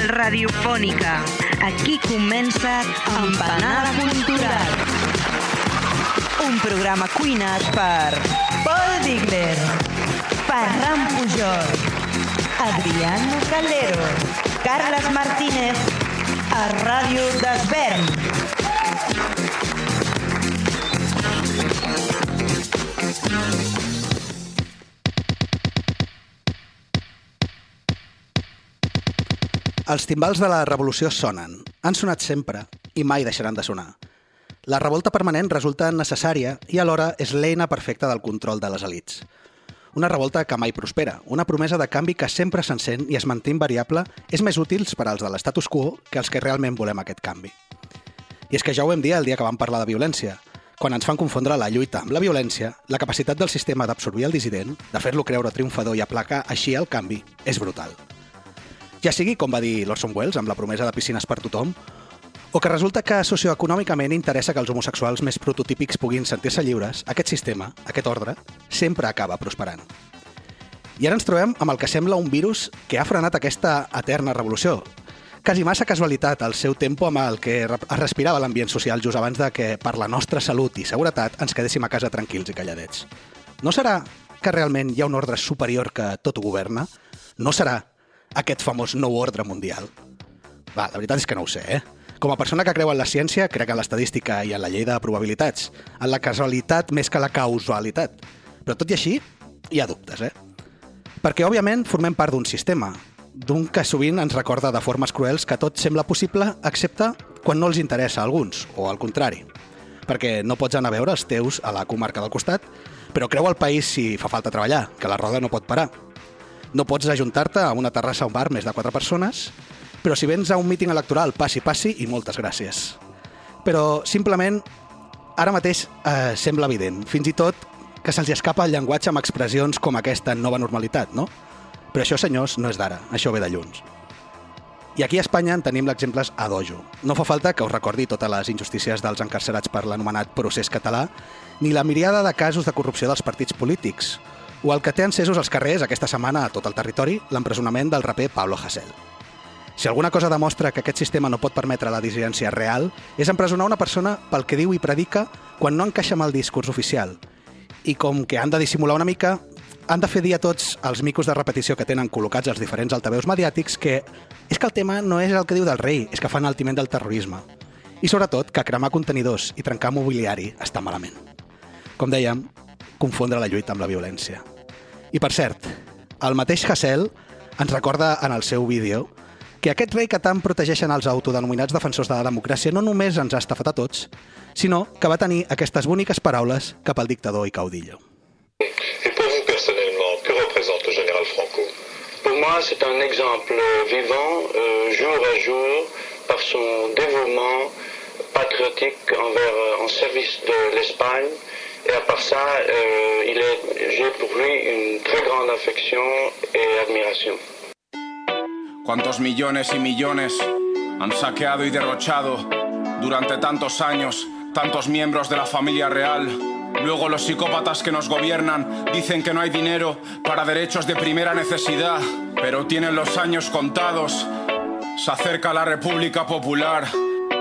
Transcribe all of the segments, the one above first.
bacanal radiofònica. Aquí comença Empanada Cultural. Un programa cuinat per Paul Digler, Ferran Pujol, Adriano Calero, Carles Martínez, a Ràdio d'Esvern. Els timbals de la revolució sonen, han sonat sempre i mai deixaran de sonar. La revolta permanent resulta necessària i alhora és l'eina perfecta del control de les elites. Una revolta que mai prospera, una promesa de canvi que sempre s'encén i es manté invariable és més útils per als de l'estatus quo que els que realment volem aquest canvi. I és que ja ho vam dir el dia que vam parlar de violència. Quan ens fan confondre la lluita amb la violència, la capacitat del sistema d'absorbir el dissident, de fer-lo creure triomfador i aplacar així el canvi, és brutal. Ja sigui, com va dir l'Orson Welles, amb la promesa de piscines per tothom, o que resulta que socioeconòmicament interessa que els homosexuals més prototípics puguin sentir-se lliures, aquest sistema, aquest ordre, sempre acaba prosperant. I ara ens trobem amb el que sembla un virus que ha frenat aquesta eterna revolució. Quasi massa casualitat al seu tempo amb el que es respirava l'ambient social just abans de que, per la nostra salut i seguretat, ens quedéssim a casa tranquils i calladets. No serà que realment hi ha un ordre superior que tot ho governa? No serà aquest famós nou ordre mundial? Va, la veritat és que no ho sé, eh? Com a persona que creu en la ciència, crec en l'estadística i en la llei de probabilitats, en la casualitat més que la causalitat. Però tot i així, hi ha dubtes, eh? Perquè, òbviament, formem part d'un sistema, d'un que sovint ens recorda de formes cruels que tot sembla possible, excepte quan no els interessa a alguns, o al contrari. Perquè no pots anar a veure els teus a la comarca del costat, però creu al país si fa falta treballar, que la roda no pot parar. No pots ajuntar-te a una terrassa o un bar més de quatre persones, però si vens a un míting electoral, passi, passi i moltes gràcies. Però simplement, ara mateix eh, sembla evident, fins i tot que se'ls escapa el llenguatge amb expressions com aquesta nova normalitat, no? Però això, senyors, no és d'ara, això ve de lluny. I aquí a Espanya en tenim l'exemples a dojo. No fa falta que us recordi totes les injustícies dels encarcerats per l'anomenat procés català, ni la miriada de casos de corrupció dels partits polítics, o el que té encesos als carrers aquesta setmana a tot el territori, l'empresonament del raper Pablo Hasél. Si alguna cosa demostra que aquest sistema no pot permetre la dissidència real, és empresonar una persona pel que diu i predica quan no encaixa amb el discurs oficial. I com que han de dissimular una mica, han de fer dir a tots els micos de repetició que tenen col·locats els diferents altaveus mediàtics que és que el tema no és el que diu del rei, és que fan altiment del terrorisme. I sobretot que cremar contenidors i trencar mobiliari està malament. Com dèiem, confondre la lluita amb la violència. I per cert, el mateix Hassel ens recorda en el seu vídeo que aquest rei que tant protegeixen els autodenominats defensors de la democràcia no només ens ha estafat a tots, sinó que va tenir aquestes boniques paraules cap al dictador i caudillo. Et pour vous personnellement, que représente le général Franco Pour moi, c'est un exemple vivant, euh, jour à jour, par son dévouement patriotique envers, euh, en service de l'Espagne. Et à part ça, euh, j'ai pour lui une très grande affection et admiration. ¿Cuántos millones y millones han saqueado y derrochado durante tantos años tantos miembros de la familia real? Luego los psicópatas que nos gobiernan dicen que no hay dinero para derechos de primera necesidad, pero tienen los años contados. Se acerca la República Popular.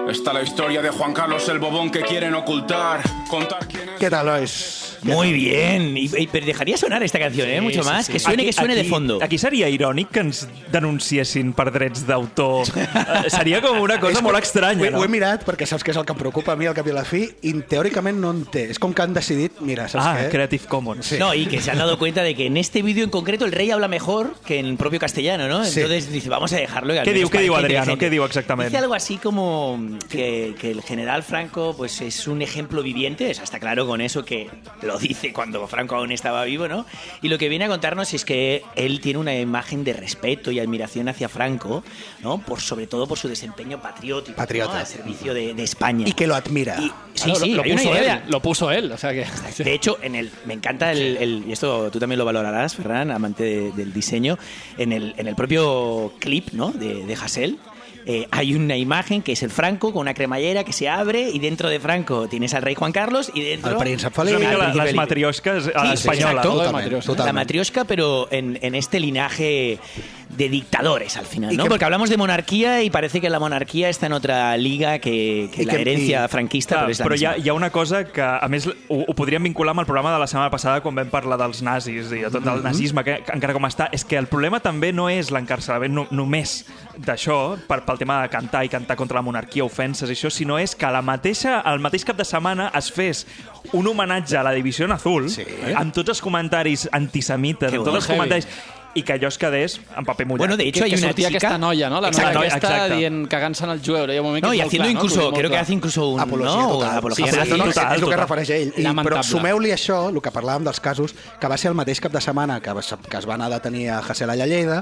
Está la historia de Juan Carlos el Bobón que quieren ocultar. Contar quién Què tal, nois? Muy bien. Y, y- pero dejaría sonar esta canción, ¿eh? Mucho más. Que suene, que suene de fondo. Aquí seria irònic que ens denunciessin per drets d'autor. Eh, seria com una cosa molt que estranya, ho, he- no? Ho he mirat perquè saps que és el que em preocupa a mi al cap i a la fi i teòricament no en té. És com que han decidit, mira, saps Ah, què? Creative Commons. Sí. No, y que se han dado cuenta de que en este vídeo en concreto el rey habla mejor que en el propio castellano, ¿no? Sí. Entonces dice, vamos a dejarlo. y al ¿Qué menos diu- qué parece Adriano? inteligente. ¿Qué diu exactamente? Dice algo así como que, que el general Franco pues es un ejemplo viviente, o sea, está claro con eso que lo dice cuando Franco aún estaba vivo, ¿no? Y lo que viene a contarnos es que él tiene una imagen de respeto y admiración hacia Franco, ¿no? Por, sobre todo por su desempeño patriótico, ¿no? Patriota. al servicio de, de España. I que lo admira. Y- sí, Claro, sí, lo, una puso él, lo puso él, o sea que... De hecho, en el, me encanta el, el- y esto tú también lo valorarás, Ferran, amante de- del diseño, en el, en el propio clip ¿no? de, de Hassel, eh, hay una imagen que es el Franco con una cremallera que se abre y dentro de Franco tienes al rey Juan Carlos y dentro... La, príncipe Felipe. matriosques a Sí, l'espanyola. exacto. Todo de Totalment, matriosca. La matriosca, pero en, en este linaje de dictadores al final, ¿no? que- Porque hablamos de monarquía y parece que la monarquía está en otra liga que, que la que- herencia i- franquista, Clar, però és la però hi ha, misma. hi ha una cosa que, a més, ho, ho podríem vincular amb el programa de la setmana passada quan vam parlar dels nazis i de tot el nazisme, que, que encara com està, és que el problema també no és l'encarcelament no, només d'això, pel tema de cantar i cantar contra la monarquia, ofenses i això, sinó és que la mateixa, el mateix cap de setmana es fes un homenatge a la Divisió Azul, Sí. amb tots els comentaris antisemites, amb tots els comentaris, i que allò es quedés en paper mullat. Bueno, de hecho, que, hay que una sortia chica... aquesta noia, no? La Exacte, noia aquesta dient, cagant-se en el jueu. Hi ha un moment No, que és molt haciendo clar, no? incluso, dir, creo que hace incluso un... Apologia ¿no? total. Apología sí, sí, no, no, total, és el que total. es refereix a ell. I, però sumeu-li això, el que parlàvem dels casos, que va ser el mateix cap de setmana que, que es va anar a detenir a Hassel a Lleida,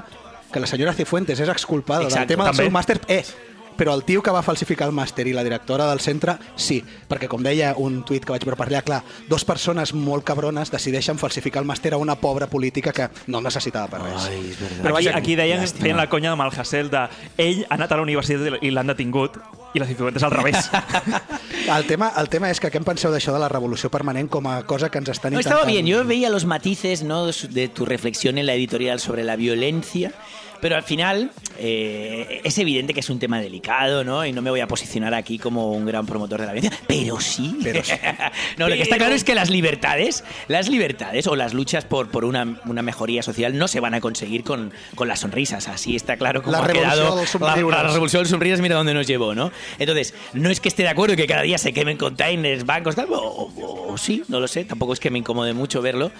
que la senyora Cifuentes és exculpada Exacte, del tema del seu màster. Eh, però el tio que va falsificar el màster i la directora del centre, sí, perquè com deia un tuit que vaig veure per allà, clar, dos persones molt cabrones decideixen falsificar el màster a una pobra política que no necessitava per res. Ai, és. Però aquí, vaja, aquí deien, llàstima. feien la conya amb el Hassel de ell ha anat a la universitat i l'han detingut i la Cifuentes al revés. El tema, el tema és que què en penseu d'això de la revolució permanent com a cosa que ens estan No, intentant... estaba bien. Yo veía los matices ¿no? de tu reflexión en la editorial sobre la violencia. Pero al final eh, es evidente que es un tema delicado, ¿no? Y no me voy a posicionar aquí como un gran promotor de la violencia, pero sí. Pero sí. no, lo que está claro es que las libertades, las libertades o las luchas por, por una, una mejoría social no se van a conseguir con, con las sonrisas. Así está claro como La ha quedado la, revolución de sonrisas, mira dónde nos llevó, ¿no? Entonces, no es que esté de acuerdo que cada día se quemen containers, bancos, tal, o, o- o sí, no lo sé, tampoco es que me incomode mucho verlo,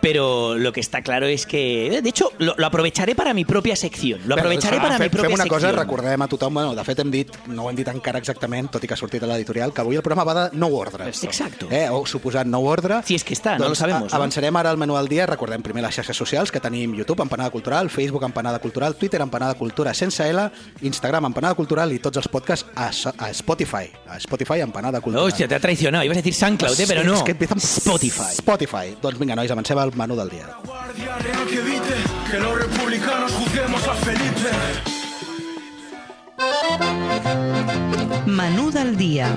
pero lo que está claro es que, de hecho, lo, lo aprovecharé para mi propia sección, lo aprovecharé Ah, para mi propia fem una cosa, recordem a tothom, bueno, de fet hem dit, no ho hem dit encara exactament, tot i que ha sortit a l'editorial, que avui el programa va de nou ordre. Exacto. Eh, o suposat nou ordre. Si és que està, no lo sabemos, a- no? Avançarem ara al menú del dia, recordem primer les xarxes socials que tenim YouTube, Empanada Cultural, Facebook, Empanada Cultural, Twitter, Empanada Cultura, sense L, Instagram, Empanada Cultural i tots els podcasts a, So- a Spotify. A Spotify, Empanada Cultural. Hostia, te ha traicionado. Ibas a decir SoundCloud, eh, pero És no. que empieza amb Spotify. Spotify. Doncs vinga, nois, avancem al menú del dia. Guardia real que evite que los republicanos juzguemos a Felipe. Menú del dia.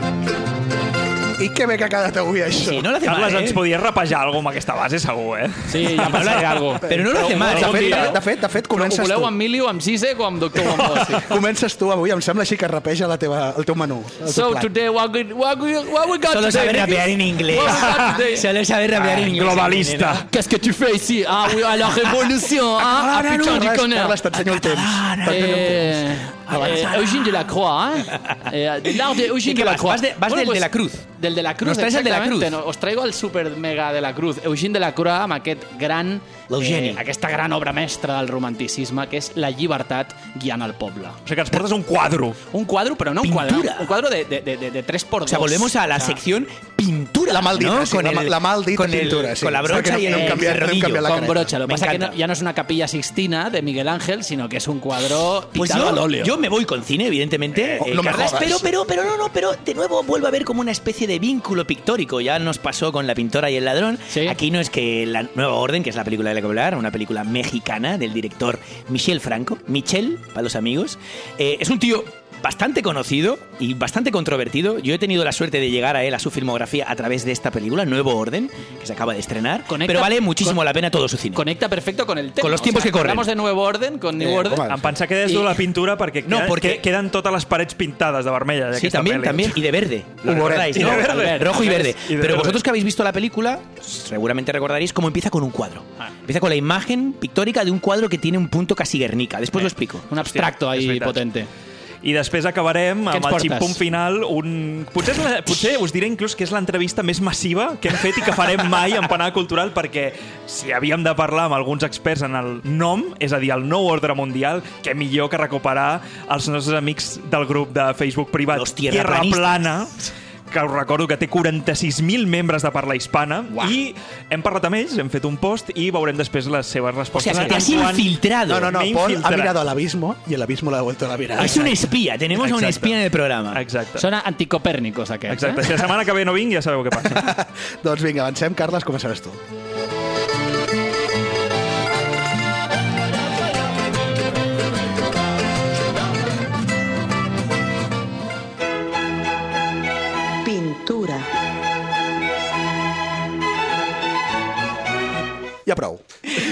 I que bé que ha quedat avui això. Sí, no lo hace Carles, mal, ens eh? podies rapejar alguna amb aquesta base, segur, eh? Sí, ja passaré alguna cosa. Però no lo hace mal, de, eh? fet, dia. de, de fet, de fet, comences voleu tu. amb Mili o amb Sisek o amb Doctor Wombo? Sí. Comences tu avui, em sembla així que rapeja la teva, el teu menú. El teu So plat. today, what we, what we, what we got Solo today, sabe niggas? rapear en inglés. Solo sabe rapear en inglés. Globalista. Qu'est-ce que tu fais ici Ah oui, à la révolution Ah, ah putain, du connard Carles, t'ensenyo el temps. T'ensenyo el temps. Eh, eh, Eugène Delacroix, hein? Eh, de l'art de Eugène ¿Y qué vas? Delacroix. ¿Vas de- vas del de la Cruz? Del de la Cruz, Nos traes el de la. Cruz. No, os traigo el super mega de la Cruz. Eugène Delacroix amb aquest gran... L'Eugeni. aquesta gran obra mestra del romanticisme, que és la llibertat guiant el poble. O sigui que ens portes un quadro. Un quadro, però no un Pintura. quadre. Un quadro de, de, de, de, de 3 por 2. O sea, volvemos a la sección pintura. La maldita, ¿no? sí, la ma- la maldita con el- pintura, sí. Con la brocha Perquè y el, no el canviat- no hem rodillo. canviat la Con brocha. Lo que pasa es que no- ya no es una capilla sixtina de Miguel Ángel, sino que es un cuadro Pues pintado al yo, óleo. yo me voy con cine, evidentemente. Oh, eh, no jodas. pero, pero, pero no, no, pero de nuevo vuelve a haber como una especie de vínculo pictórico. Ya nos pasó con La pintora y el ladrón. Sí. Aquí no es que La Nueva Orden, que es la película de la que hablar, una película mexicana del director Michel Franco, Michel, para los amigos. Eh, es un tío bastante conocido y bastante controvertido. Yo he tenido la suerte de llegar a él, a su filmografía, a través de esta película, Nuevo Orden, que se acaba de estrenar. Conecta- pero vale muchísimo con- la pena todo su cine. Conecta perfecto con el tema. Con los tiempos que corren. Hablamos de Nuevo Orden, con New Eh, Order. home, Em pensava que I- tu la pintura perquè, No, porque- que- queden totes les parets pintades de vermella. Sí, también, también. Y de verde. Lo Y recordáis, de ¿no? verde. Rojo y verde. Y de Pero verde. vosotros que habéis visto la película, seguramente recordaréis cómo empieza con un cuadro. Ah. Empieza con la imagen pictórica de un cuadro que tiene un punto casi Guernica. Después lo explico. Un abstracto ahí potente. I després acabarem amb el ximpunt final. Un... Potser, és la... Potser us diré inclús que és l'entrevista més massiva que hem fet i que farem mai en Panada Cultural perquè si havíem de parlar amb alguns experts en el nom, és a dir, el nou ordre mundial, què millor que recuperar els nostres amics del grup de Facebook privat Los tierraplanistas. Plana que us recordo que té 46.000 membres de parla hispana Uah. i hem parlat amb ells, hem fet un post i veurem després les seves O respostes. sea, que te has infiltrado. No, no, no, Paul ha mirado al abismo y el abismo le ha devuelto la mirada. Es un espía. Tenemos a un espía en el programa. Exacte. Són anticopèrnicos, aquests. Exacte. Eh? Si la setmana que ve no vinc, ja sabeu què passa. doncs vinga, avancem. Carles, començaràs tu. Pintura. Ja prou.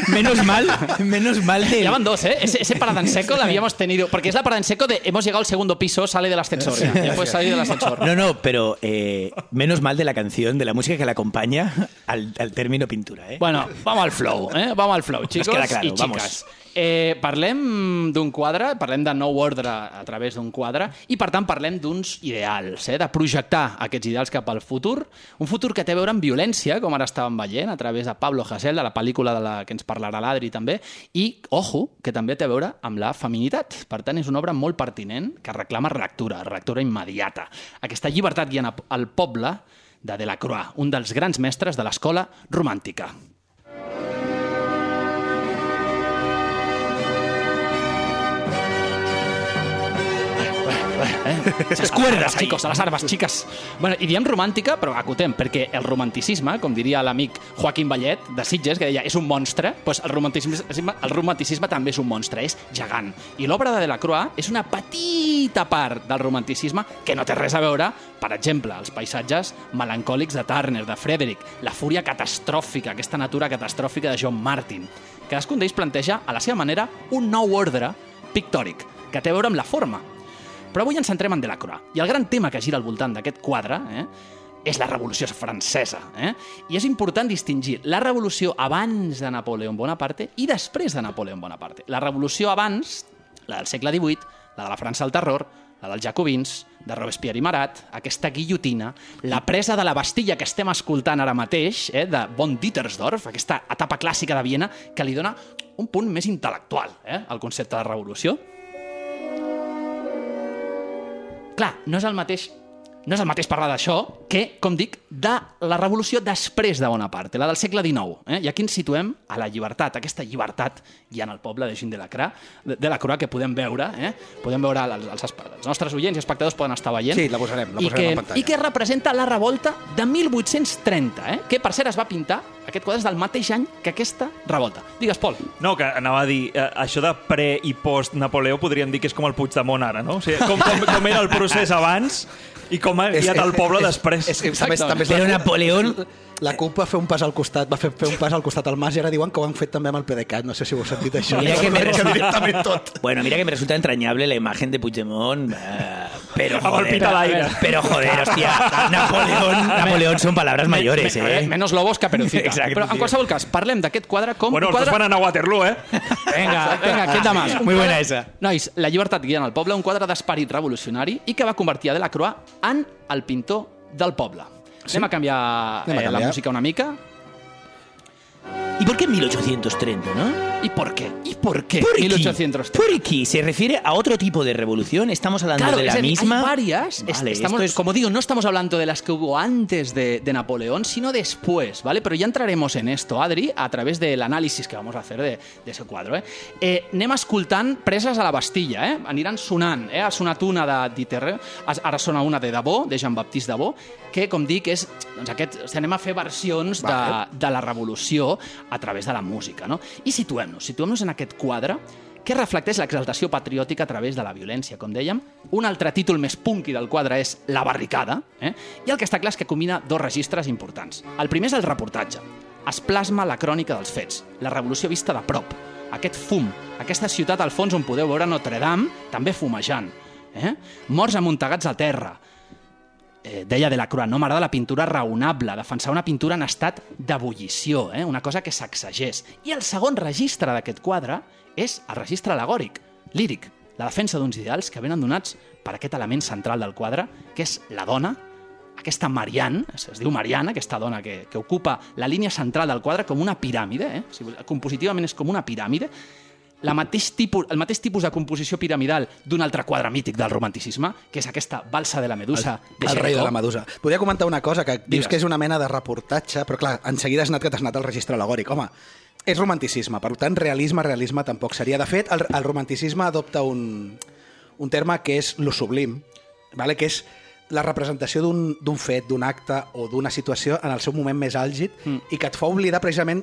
Menos mal, menos mal de... Ya van dos, ¿eh? Ese, ese parada en seco la habíamos tenido. Porque es la parada en seco de hemos llegado al segundo piso, sale del ascensor. Ya, ya puedes salir del ascensor. No, no, pero eh, menos mal de la canción, de la música que la acompaña al, al término pintura, ¿eh? Bueno, vamos al flow, eh? Vamos al flow, chicos queda claro, i xiques. vamos. Eh, parlem d'un quadre, parlem de nou ordre a través d'un quadre i, per tant, parlem d'uns ideals, eh? de projectar aquests ideals cap al futur. Un futur que té a veure amb violència, com ara estàvem veient, a través de Pablo Hasél, de la pel·lícula de la que ens parlarà l'Adri també, i, ojo, que també té a veure amb la feminitat. Per tant, és una obra molt pertinent que reclama relectura, relectura immediata. Aquesta llibertat guiant al poble de Delacroix, un dels grans mestres de l'escola romàntica. Eh? Esas cuerdas, chicos, a las armas, chicas. Bueno, i diem romàntica, però acotem, perquè el romanticisme, com diria l'amic Joaquim Vallet, de Sitges, que deia, és un monstre, doncs el romanticisme, el romanticisme també és un monstre, és gegant. I l'obra de Delacroix és una petita part del romanticisme que no té res a veure, per exemple, els paisatges melancòlics de Turner, de Frederick, la fúria catastròfica, aquesta natura catastròfica de John Martin. Cadascun d'ells planteja, a la seva manera, un nou ordre pictòric, que té a veure amb la forma, però avui ens centrem en Delacroix. I el gran tema que gira al voltant d'aquest quadre eh, és la Revolució Francesa. Eh? I és important distingir la revolució abans de Napoleó Bonaparte i després de Napoleó Bonaparte. La revolució abans, la del segle XVIII, la de la França del terror, la dels jacobins, de Robespierre i Marat, aquesta guillotina, la presa de la Bastilla que estem escoltant ara mateix, eh, de von Dittersdorf, aquesta etapa clàssica de Viena, que li dona un punt més intel·lectual eh, al concepte de revolució. Clar, no és el mateix no és el mateix parlar d'això que, com dic, de la revolució després de Bonaparte, la del segle XIX. Eh? I aquí ens situem a la llibertat, aquesta llibertat guiant el poble de Jean de la Croix, de, de la Croix que podem veure, eh? podem veure, els, els, els nostres oients i espectadors poden estar veient. Sí, la posarem, la posarem que, en pantalla. I que representa la revolta de 1830, eh? que per cert es va pintar, aquest quadre és del mateix any que aquesta revolta. Digues, Pol. No, que anava a dir, eh, això de pre i post Napoleó podríem dir que és com el Puigdemont ara, no? O sigui, com, com, com era el procés abans i com ha guiat el poble després. És, és, també, és- també és Però la, Napoleón... la CUP va fer un pas al costat, va fer, fer un pas al costat al Mas i ara diuen que ho han fet també amb el PDeCAT. No sé si ho heu sentit això. Mira que me que resulta- directament tot. Bueno, mira que me resulta entrañable la imagen de Puigdemont, eh, pero joder, pero joder, hostia, Napoleón, Napoleón son palabras mayores, eh. Menos lobos que Perucita. Exacte, Però en qualsevol cas, parlem d'aquest quadre com Bueno, els dos van anar a Waterloo, eh? Vinga, vinga, què demà? Muy buena esa. Nois, la llibertat guiant el poble, un quadre d'esperit revolucionari i que va convertir a Delacroix en el pintor del poble. Sí? Anem a canviar, Anem a eh, la canviar. música una mica. ¿Y por qué 1830, no? ¿Y por qué? ¿Y por qué? Por aquí. 1830. Por aquí. ¿Se refiere a otro tipo de revolución? ¿Estamos hablando Claro, de es la decir, misma? hay varias. Es- Vale, estamos, es- Como digo, no estamos hablando de las que hubo antes de, de Napoleón, sino después, ¿vale? Pero ya entraremos en esto, Adri, a través del análisis que vamos a hacer de, de ese quadre. Eh? Eh, anem escoltant preses a la Bastilla, eh? Aniran sonant, eh? Ha sonat una de Dieter, ara sona una de Debò, de Jean-Baptiste Debò, que, com dic, és... Doncs aquest, anem a fer versions de, Vale. de la revolució a través de la música, no? I situem-nos, situem-nos en aquest quadre que reflecteix l'exaltació patriòtica a través de la violència, com dèiem. Un altre títol més punky del quadre és La barricada, eh? i el que està clar és que combina dos registres importants. El primer és el reportatge. Es plasma la crònica dels fets, la revolució vista de prop, aquest fum, aquesta ciutat al fons on podeu veure Notre Dame també fumejant, eh? morts amuntegats a terra, eh, deia de la Croix, no m'agrada la pintura raonable, defensar una pintura en estat d'ebullició, eh? una cosa que sacsegés. I el segon registre d'aquest quadre és el registre alegòric, líric, la defensa d'uns ideals que venen donats per aquest element central del quadre, que és la dona, aquesta Marianne, es, diu Marianne, aquesta dona que, que ocupa la línia central del quadre com una piràmide, eh? compositivament és com una piràmide, la mateix tipus, el mateix tipus de composició piramidal d'un altre quadre mític del romanticisme, que és aquesta balsa de la medusa de El rei de la Medusa. Podria comentar una cosa, que dius Digues. que és una mena de reportatge, però clar, en seguida has anat que t'has anat al registre alegòric. Home, és romanticisme, per tant, realisme, realisme tampoc seria. De fet, el, el romanticisme adopta un, un terme que és lo sublim, vale? que és la representació d'un fet, d'un acte o d'una situació en el seu moment més àlgid mm. i que et fa oblidar precisament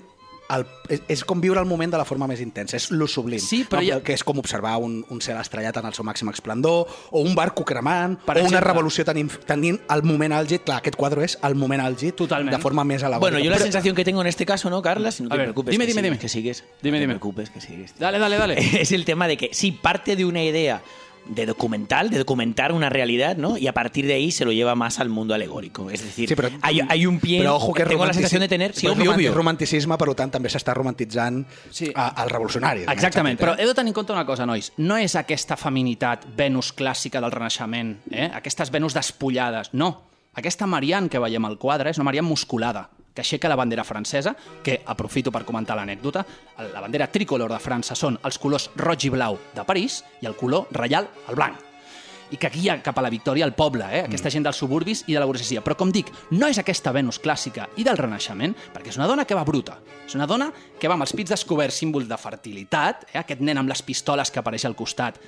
el, és, és com viure el moment de la forma més intensa, és lo sublim. Sí, però no? ja- Que és com observar un, un cel estrellat en el seu màxim esplendor, o un barco cremant, Per o una exemple. revolució tenint, tenint el moment àlgid. Clar, aquest quadre és el moment àlgid Totalment. de forma més alegòrica. Bueno, yo la Però- sensación que tengo en este caso, ¿no, Carla? Si no te ver, preocupes. dime, que dime, sigues, dime. Que sigues. Dime, no dime. te preocupes, que sigues. Dale, dale, dale. es el tema de que sí, parte de una idea de documental, de documentar una realidad, ¿no? Y a partir de ahí se lo lleva más al mundo alegórico. Es decir, Sí, però, hay, hay un pie. però ojo que és tengo la sensación de tener. Sí, obvio, obvio. romanticisme, per tant, també s'està romantitzant Sí. sí. al revolucionari. en Exactament, aquest però he de tenir en compte una cosa, nois. No és aquesta feminitat Venus clàssica del Renaixement, eh? aquestes Venus despullades, no. Aquesta Marianne que veiem al quadre és una Marianne musculada, que aixeca la bandera francesa, que, aprofito per comentar l'anècdota, la bandera tricolor de França són els colors roig i blau de París i el color reial, el blanc i que guia cap a la victòria al poble, eh? aquesta gent dels suburbis i de la burgesia. Però, com dic, no és aquesta Venus clàssica i del Renaixement, perquè és una dona que va bruta. És una dona que va amb els pits descoberts, símbol de fertilitat, eh? aquest nen amb les pistoles que apareix al costat,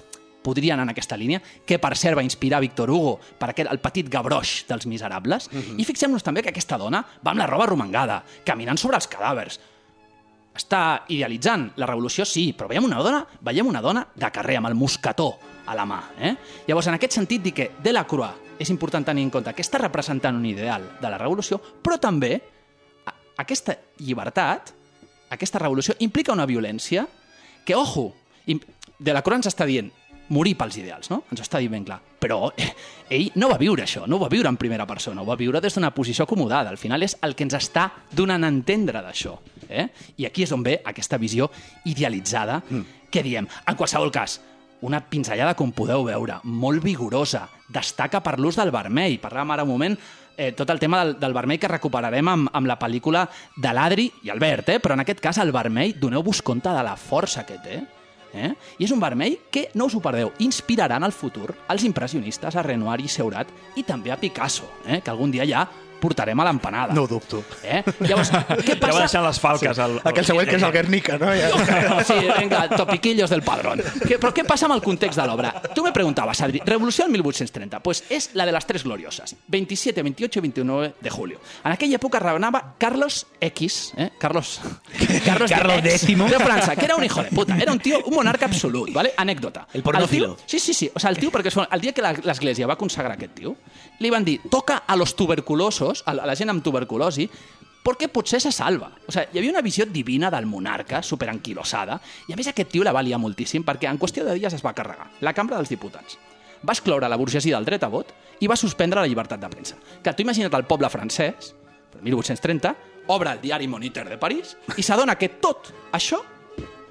podria anar en aquesta línia, que per cert va inspirar Victor Hugo per aquest, el petit gabroix dels miserables. I fixem-nos també que aquesta dona va amb la roba romangada, caminant sobre els cadàvers, està idealitzant la revolució, sí, però veiem una dona, veiem una dona de carrer, amb el mosquetó a la mà. Eh? Llavors, en aquest sentit, dic que Delacroix és important tenir en compte que està representant un ideal de la revolució, però també aquesta llibertat, aquesta revolució, implica una violència que, ojo, im- Delacroix ens està dient morir pels ideals, no? Ens està dient ben clar. Però eh, ell no va viure això, no ho va viure en primera persona, ho va viure des d'una posició acomodada. Al final és el que ens està donant a entendre d'això. Eh? I aquí és on ve aquesta visió idealitzada mm. que diem, en qualsevol cas, una pinzellada, com podeu veure, molt vigorosa, destaca per l'ús del vermell. Parlàvem ara un moment eh, tot el tema del, del vermell que recuperarem amb, amb la pel·lícula de l'Adri i Albert, eh? però en aquest cas el vermell, doneu-vos compte de la força que té. Eh? I és un vermell que, no us ho perdeu, inspirarà en el futur els impressionistes, a Renoir i Seurat, i també a Picasso, eh? que algun dia ja portarem a l'empanada. No ho dubto. Eh? Llavors, què Ja va passa? deixant les falques. Al, al... Aquell següent que és el Guernica, no? Ja. Sí, venga, topiquillos del padrón. ¿Qué, ¿Pero qué pasa amb el context de l'obra? Tu me preguntabas, Adri, Revolució 1830. Pues és la de les tres glorioses. 27, 28 i 29 de julio. En aquella època regnava Carlos X, eh? Carlos... Carlos, Carlos X X. de França, que era un hijo de puta. Era un tío, un monarca absolut, ¿vale? Anècdota. El pornófilo. tío- sí, sí, sí. O sea, el tío, perquè el dia que l'Església va consagrar aquest tío, li van dir, toca a los tuberculosos, la a la gent amb tuberculosi, perquè potser se salva. O sigui, hi havia una visió divina del monarca, superanquilosada, i a més aquest tio la va liar moltíssim perquè en qüestió de dies es va carregar la cambra dels diputats. Va excloure la burgesia del dret a vot i va suspendre la llibertat de premsa. Que tu imagina't el poble francès, el 1830, obre el diari Moniteur de París i s'adona que tot això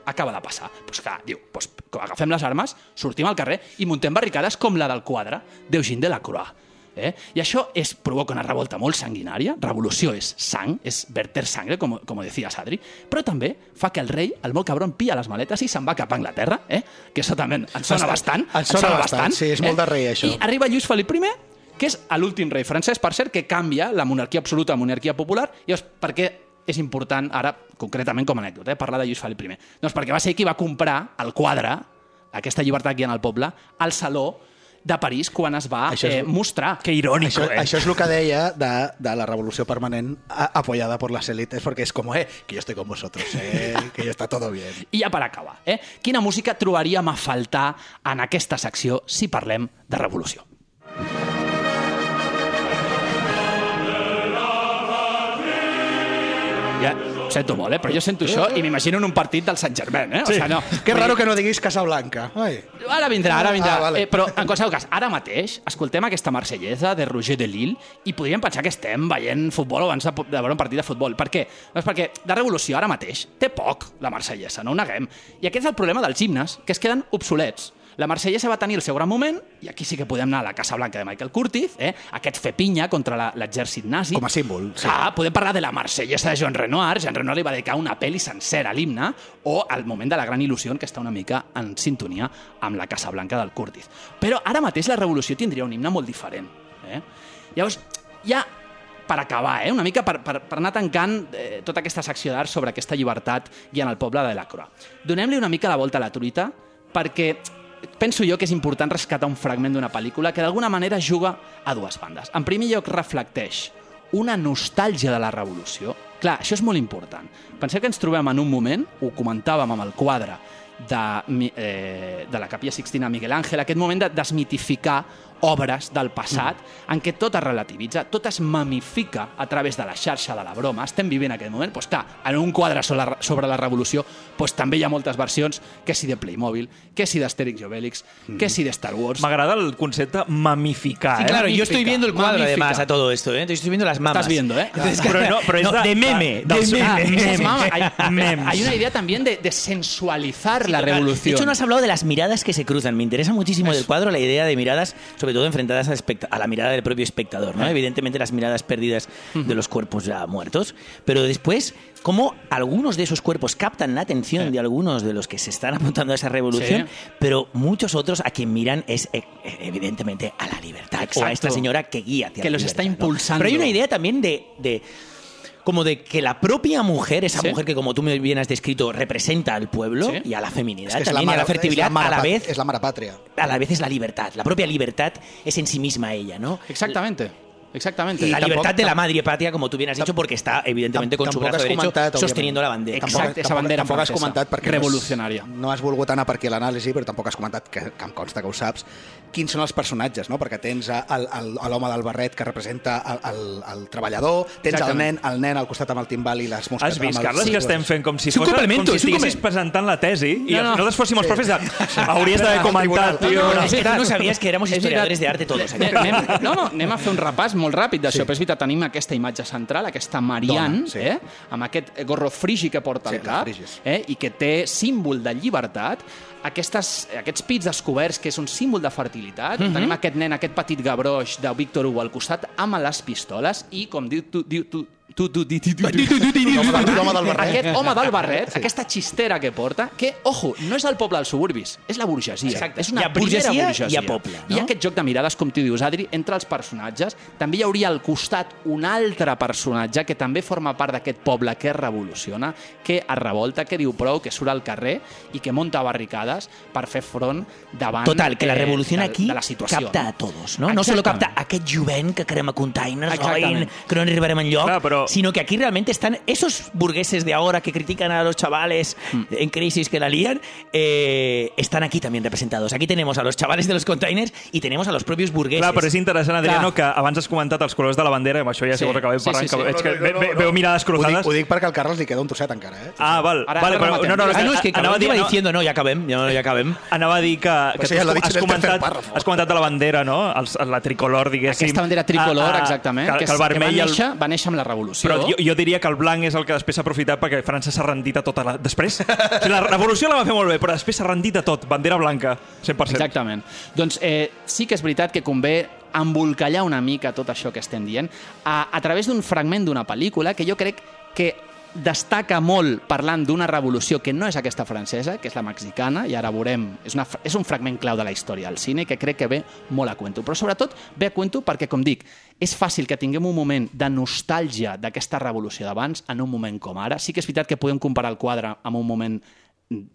acaba de passar. Pues clar, diu, pues, agafem les armes, sortim al carrer i muntem barricades com la del quadre d'Eugène Delacroix. Eh? I això és, provoca una revolta molt sanguinària, revolució és sang, és verter sangre, com, com decía Sadri, però també fa que el rei, el molt cabron, pilla les maletes i se'n va cap a Anglaterra, eh? que això també ens sona bastant. ens sona bastant, sí, és molt de rei, això. I arriba Lluís Felip I, que és l'últim rei francès, per cert, que canvia la monarquia absoluta a monarquia popular, i llavors, per què és important ara, concretament com a anècdota, eh, parlar de Lluís Felip I? Doncs perquè va ser qui va comprar el quadre, aquesta llibertat guiant al poble, al Saló de París quan es va Això és- eh, mostrar. Que irònic, Això, eh? això és el que deia de, de la revolució permanent a, apoyada por las élites, porque es como, eh, que yo estoy con vosotros, eh, que ya está todo bien. I ja per acabar, eh? quina música trobaríem a faltar en aquesta secció si parlem de revolució? Ja, sento molt, eh? però jo sento això i m'imagino en un partit del Sant Germain. Eh? O sigui, no. Qué raro que no diguis Casablanca. Ai. Ara vindrà, ara vindrà. Ah, vale. eh, però, en qualsevol cas, ara mateix escoltem aquesta marsellesa de Roger de Lille i podríem pensar que estem veient futbol abans de, de veure un partit de futbol. Per què? Doncs perquè de revolució ara mateix té poc la marsellesa, no ho neguem. I aquest és el problema dels himnes, que es queden obsolets. La marsellesa va tenir el seu gran moment, i aquí sí que podem anar a la Casa Blanca de Michael Curtiz, eh? aquest fer pinya contra l'exèrcit nazi. Com a símbol, sí. Clar, podem parlar de la marsellesa de Jean Renoir. Jean Renoir li va dedicar una pel·li sencera a l'himne, o al moment de la gran il·lusió, que està una mica en sintonia amb la Casa Blanca del Curtis. Però ara mateix la revolució tindria un himne molt diferent. Eh? Llavors, ja per acabar, eh? una mica per, per, per anar tancant eh, tota aquesta secció d'art sobre aquesta llibertat guiant el poble de la Croix. Donem-li una mica la volta a la truita perquè penso jo que és important rescatar un fragment d'una pel·lícula que d'alguna manera juga a dues bandes. En primer lloc, reflecteix una nostàlgia de la revolució Clar, això és molt important. Penseu que ens trobem en un moment, ho comentàvem amb el quadre de, eh, de la Capilla Sixtina Miguel Ángel, aquest moment de desmitificar obres del passat en què tot es relativitza, tot es mamifica a través de la xarxa de la broma. Estem vivint aquest moment. Pues, clar, en un quadre sobre la, sobre la revolució pues, també hi ha moltes versions, que si de Playmobil, que si d'Astèrix i Obélix, que si de Star Wars. M'agrada el concepte mamificar, Sí, eh? claro, yo estoy viendo el cuadro magnífica. además a todo esto, ¿eh? Entonces estoy viendo las mamas. Estás viendo, ¿eh? Entonces, Pero no, pero es no, de- de meme, de- de de- meme. Ah, mamas, hay, Memes. hay una idea también de, de sensualizar la De revolución. hecho, no has hablado de las miradas que se cruzan. Me interesa muchísimo del cuadro la idea de miradas, sobre todo enfrentadas a la mirada del propio espectador. ¿no? Evidentemente, las miradas perdidas de los cuerpos ya muertos. Pero después, cómo algunos de esos cuerpos captan la atención de algunos de los que se están apuntando a esa revolución, Sí. pero muchos otros a quien miran es eh, eh, evidentemente a la libertad o a Exacto. esta señora que guía hacia Que la los está impulsando. Pero hay una idea también de- de como de que la propia mujer, esa Sí. mujer que como tú me bien has descrito representa al pueblo Sí. y a la feminidad que és la, también y a la fertilidad, la a la vez És la mare pàtria. a la vez es la libertad. La propia libertad es en sí misma ella, ¿no? Exactamente. Exactamente. Y la tampoc- libertad de la madre patria, como tú bien has dicho, porque está evidentemente con su brazo has derecho comentat, sosteniendo la bandera. Exacte, Tampoc, esa bandera tampoc has francesa. comentat perquè Revolucionària. No has, no has volgut anar per aquí a l'anàlisi, però tampoc has comentat, que, que em consta que ho saps, quins són els personatges, no? Perquè tens l'home del barret que representa el, el, el treballador, tens el nen, el nen al costat amb el timbal i les mosques. Has vist, Carles, Sí, que estem fent com si, fos, com si és un estiguessis presentant la tesi i No, no. nosaltres fóssim els profes de... Hauries d'haver comentat, tio. No, no, veritat. no sabías que éramos És historiadores veritat. de arte todos. aquí. Anem, no, no, anem a fer un repàs molt ràpid d'això, sí. però és veritat, tenim aquesta imatge central, aquesta Marianne, Dona, sí. eh, amb aquest gorro frigi que porta Sí, al cap, eh, i que té símbol de llibertat, aquestes, aquests pits descoberts, que és un símbol de fertilitat, Mhm. tenim aquest nen, aquest petit gabroix de Víctor Hugo al costat, amb les pistoles, i com diu tu, diu tu, Aquest home del barret, sí. aquesta xistera que porta, que, ojo, no és el poble dels suburbis, és la burgesia. Exacte. És una hi ha burgesia, burgesia. Poble. No? Aquest joc de mirades, com tu dius, Adri, entre els personatges. També hi hauria al costat un altre personatge que també forma part d'aquest poble que es revoluciona, que es revolta, que diu prou, que surt al carrer i que monta barricades per fer front davant... Total, que la revolució eh, aquí de, de la situació, capta no? a tots, no? Exactament. No solo capta aquest jovent que crema containers, oi, que no arribarem enlloc, Clar, però sino que aquí realmente están esos burgueses de ahora que critican a los chavales Hmm. en crisis que la lían, eh, están aquí también representados. Aquí tenemos a los chavales de los containers y tenemos a los propios burgueses. Clar, però és interessant, Adriano, Clar. que abans has comentat els colors de la bandera, amb això ja Sí. si vols acabem Sí, parlant, sí, sí. que veig que No, no, ve- no, ve- no. veu mirades Ho dic, cruzades. ho dic perquè al Carles li queda un trosset encara, eh? Ah, val, Ara- vale, ara però rematem. no, no, Ah, no, és que anava a dir, iba no, diciendo, no, ya acabem, ya, ya acabem. anava a dir que, que Pues ja has, has, comentat, has comentat de la bandera, no? Els, la tricolor, diguéssim. Aquesta bandera tricolor, Ah, ah, exactament, que, que, que el vermell que i va, el, néixer, va néixer amb la revolució. Però jo, jo diria que el blanc és el que després s'ha aprofitat perquè França s'ha rendit a tota la... Després, o sigui, la revolució la va fer molt bé, però després s'ha rendit a tot. Bandera blanca, 100%. Exactament. Doncs eh, sí que és veritat que convé embolcallar una mica tot això que estem dient a, a través d'un fragment d'una pel·lícula que jo crec que destaca molt parlant d'una revolució que no és aquesta francesa, que és la mexicana, i ara veurem, és, una, és un fragment clau de la història del cine que crec que ve molt a cuento. Però sobretot ve a cuento perquè, com dic, és fàcil que tinguem un moment de nostàlgia d'aquesta revolució d'abans en un moment com ara. Sí que és veritat que podem comparar el quadre amb un moment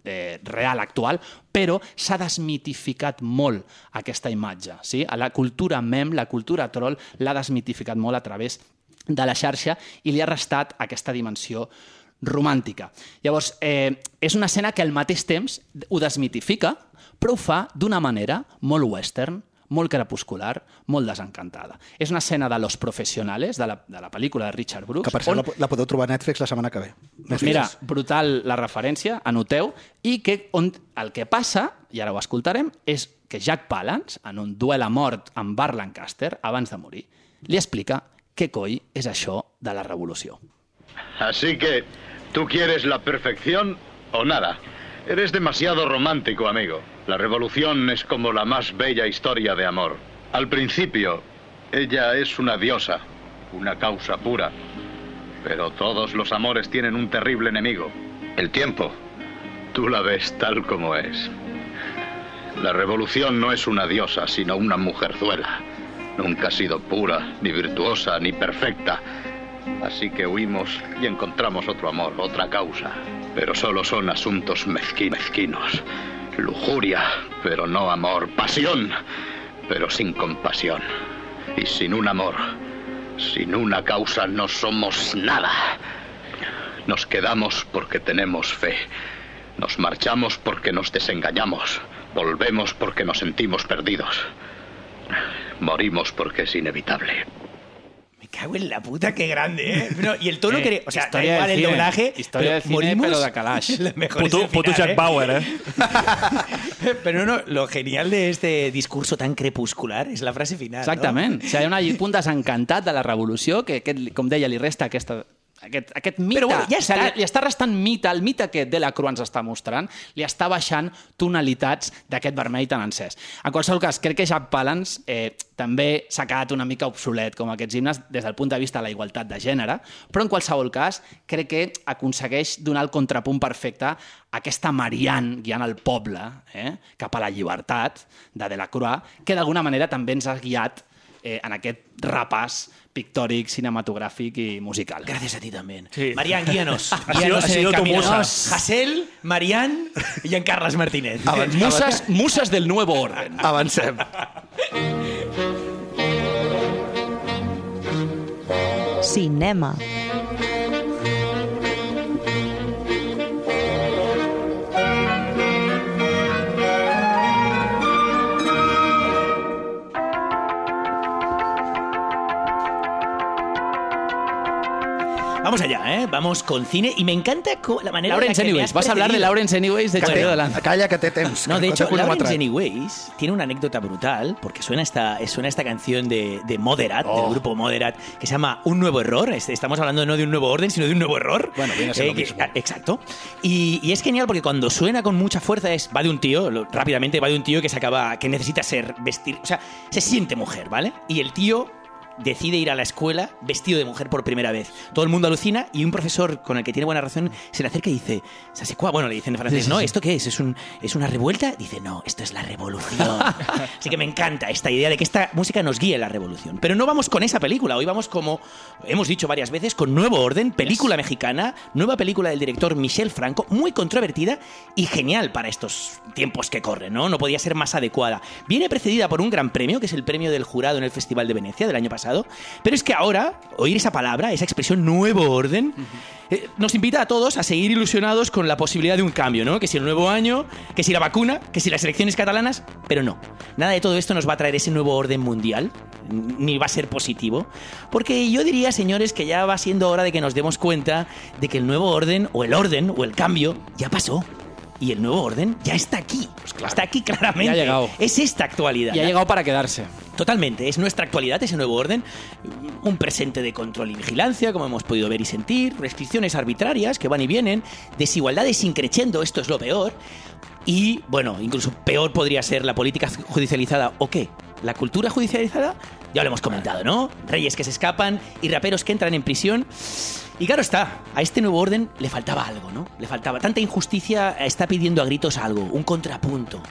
eh, real, actual, però s'ha desmitificat molt aquesta imatge. Sí? La cultura mem, la cultura troll, l'ha desmitificat molt a través de la xarxa i li ha restat aquesta dimensió romàntica. Llavors, eh, és una escena que al mateix temps ho desmitifica, però ho fa d'una manera molt western, molt crepuscular, molt desencantada. És una escena de Los Profesionales, de la, de la pel·lícula de Richard Brooks, Que per cert la, la podeu trobar a Netflix la setmana que ve. doncs mira, brutal la referència, anoteu, i que on, el que passa, i ara ho escoltarem, és que Jack Palance, en un duel a mort amb Bart Lancaster, abans de morir, li explica què coi és això de la revolució. Así que, ¿tú quieres la perfección o nada? Eres demasiado romántico, amigo. La revolución es como la más bella historia de amor. Al principio, ella es una diosa, una causa pura. Pero todos los amores tienen un terrible enemigo, el tiempo. Tú la ves tal como es. La revolución no es una diosa, sino una mujerzuela. Nunca ha sido pura, ni virtuosa, ni perfecta. Así que huimos y encontramos otro amor, otra causa. Pero solo son asuntos mezqui- mezquinos. Lujuria, pero no amor. Pasión, pero sin compasión. Y sin un amor, sin una causa, no somos nada. Nos quedamos porque tenemos fe. Nos marchamos porque nos desengañamos. Volvemos porque nos sentimos perdidos. Morimos porque es inevitable. Me cago en la puta, qué grande, ¿eh? No, y el tono Eh, que... O sea, da historia igual el doblaje, Historia del cine, morimos... pero de Kalash. Es Puto, puto Jack ¿eh? Bauer, eh? Pero no, lo genial de este discurso tan crepuscular és la frase final, Exactament. O sigui, hi ha un punt desencantat de la revolució que, aquest, com deia, li resta aquesta, aquest, aquest mite. Però bueno, ja O sigui, està. li, li està restant mite, el mite que Delacroix ens està mostrant, li està baixant tonalitats d'aquest vermell tan encès. En qualsevol cas, crec que Jack Palance eh, també s'ha quedat una mica obsolet com aquests himnes des del punt de vista de la igualtat de gènere, però en qualsevol cas crec que aconsegueix donar el contrapunt perfecte a aquesta Marianne guiant el poble eh, cap a la llibertat de Delacroix, que d'alguna manera també ens ha guiat eh, en aquest repàs pictòric, cinematogràfic i musical. Gracias a ti también. Sí. Marian, guíanos. Ha sido- Guíanos ha sido el tu musa. Hassel, Marian y en Carles Martínez. Musas, musas del nuevo orden. Avancem. Cinema. Vamos allá, ¿eh? Vamos con cine y me encanta la manera en la Lawrence que me Anyways. has Vas a hablar de. Lawrence Anyways de Bueno, Dolan. Calla, que temps. No, de hecho. Lawrence Anyways tiene una anécdota brutal porque suena esta, suena esta canción de, de Moderat, Oh. del grupo Moderat, que se llama Un Nuevo Error. Estamos hablando no de un nuevo orden, sino de un nuevo error. Bueno, viene a ser lo que- mismo. ah, exacto. Y, y es genial porque cuando suena con mucha fuerza es va de un tío, lo- rápidamente va de un tío que se acaba, que necesita ser vestir, o sea, se siente mujer, ¿vale? Y el tío decide ir a la escuela vestido de mujer por primera vez. Todo el mundo alucina y un profesor con el que tiene buena razón se le acerca y dice, "Ça c'est quoi?". Bueno, le dicen en francés, ¿no? ¿Esto qué es? ¿Es, un, ¿Es una revuelta? Dice, no, esto es la revolución. Así que me encanta esta idea de que esta música nos guíe en la revolución. Pero no vamos con esa película, hoy vamos como hemos dicho varias veces, con Nuevo Orden, película mexicana, nueva película del director Michel Franco, muy controvertida y genial para estos tiempos que corren, ¿no? No podía ser más adecuada. Viene precedida por un gran premio, que es el premio del jurado en el Festival de Venecia del año pasado, pero es que ahora, oír esa palabra, esa expresión nuevo orden, eh, nos invita a todos a seguir ilusionados con la posibilidad de un cambio, ¿no? Que si el nuevo año, que si la vacuna, que si las elecciones catalanas, pero no. Nada de todo esto nos va a traer ese nuevo orden mundial, ni va a ser positivo, porque yo diría, señores, que ya va siendo hora de que nos demos cuenta de que el nuevo orden, o el orden, o el cambio, ya pasó. Y el nuevo orden ya está aquí. Está aquí claramente. Ya ha llegado. Es esta actualidad. Y ha llegado para quedarse. Totalmente, es nuestra actualidad ese nuevo orden, un presente de control y vigilancia, como hemos podido ver y sentir, restricciones arbitrarias que van y vienen, desigualdades increciendo, esto es lo peor, y bueno, incluso peor podría ser la política judicializada o qué, la cultura judicializada, ya lo hemos comentado, ¿no? Reyes que se escapan y raperos que entran en prisión. Y claro está, a este nuevo orden le faltaba algo, ¿no? Le faltaba. Tanta injusticia está pidiendo a gritos algo, un contrapunto.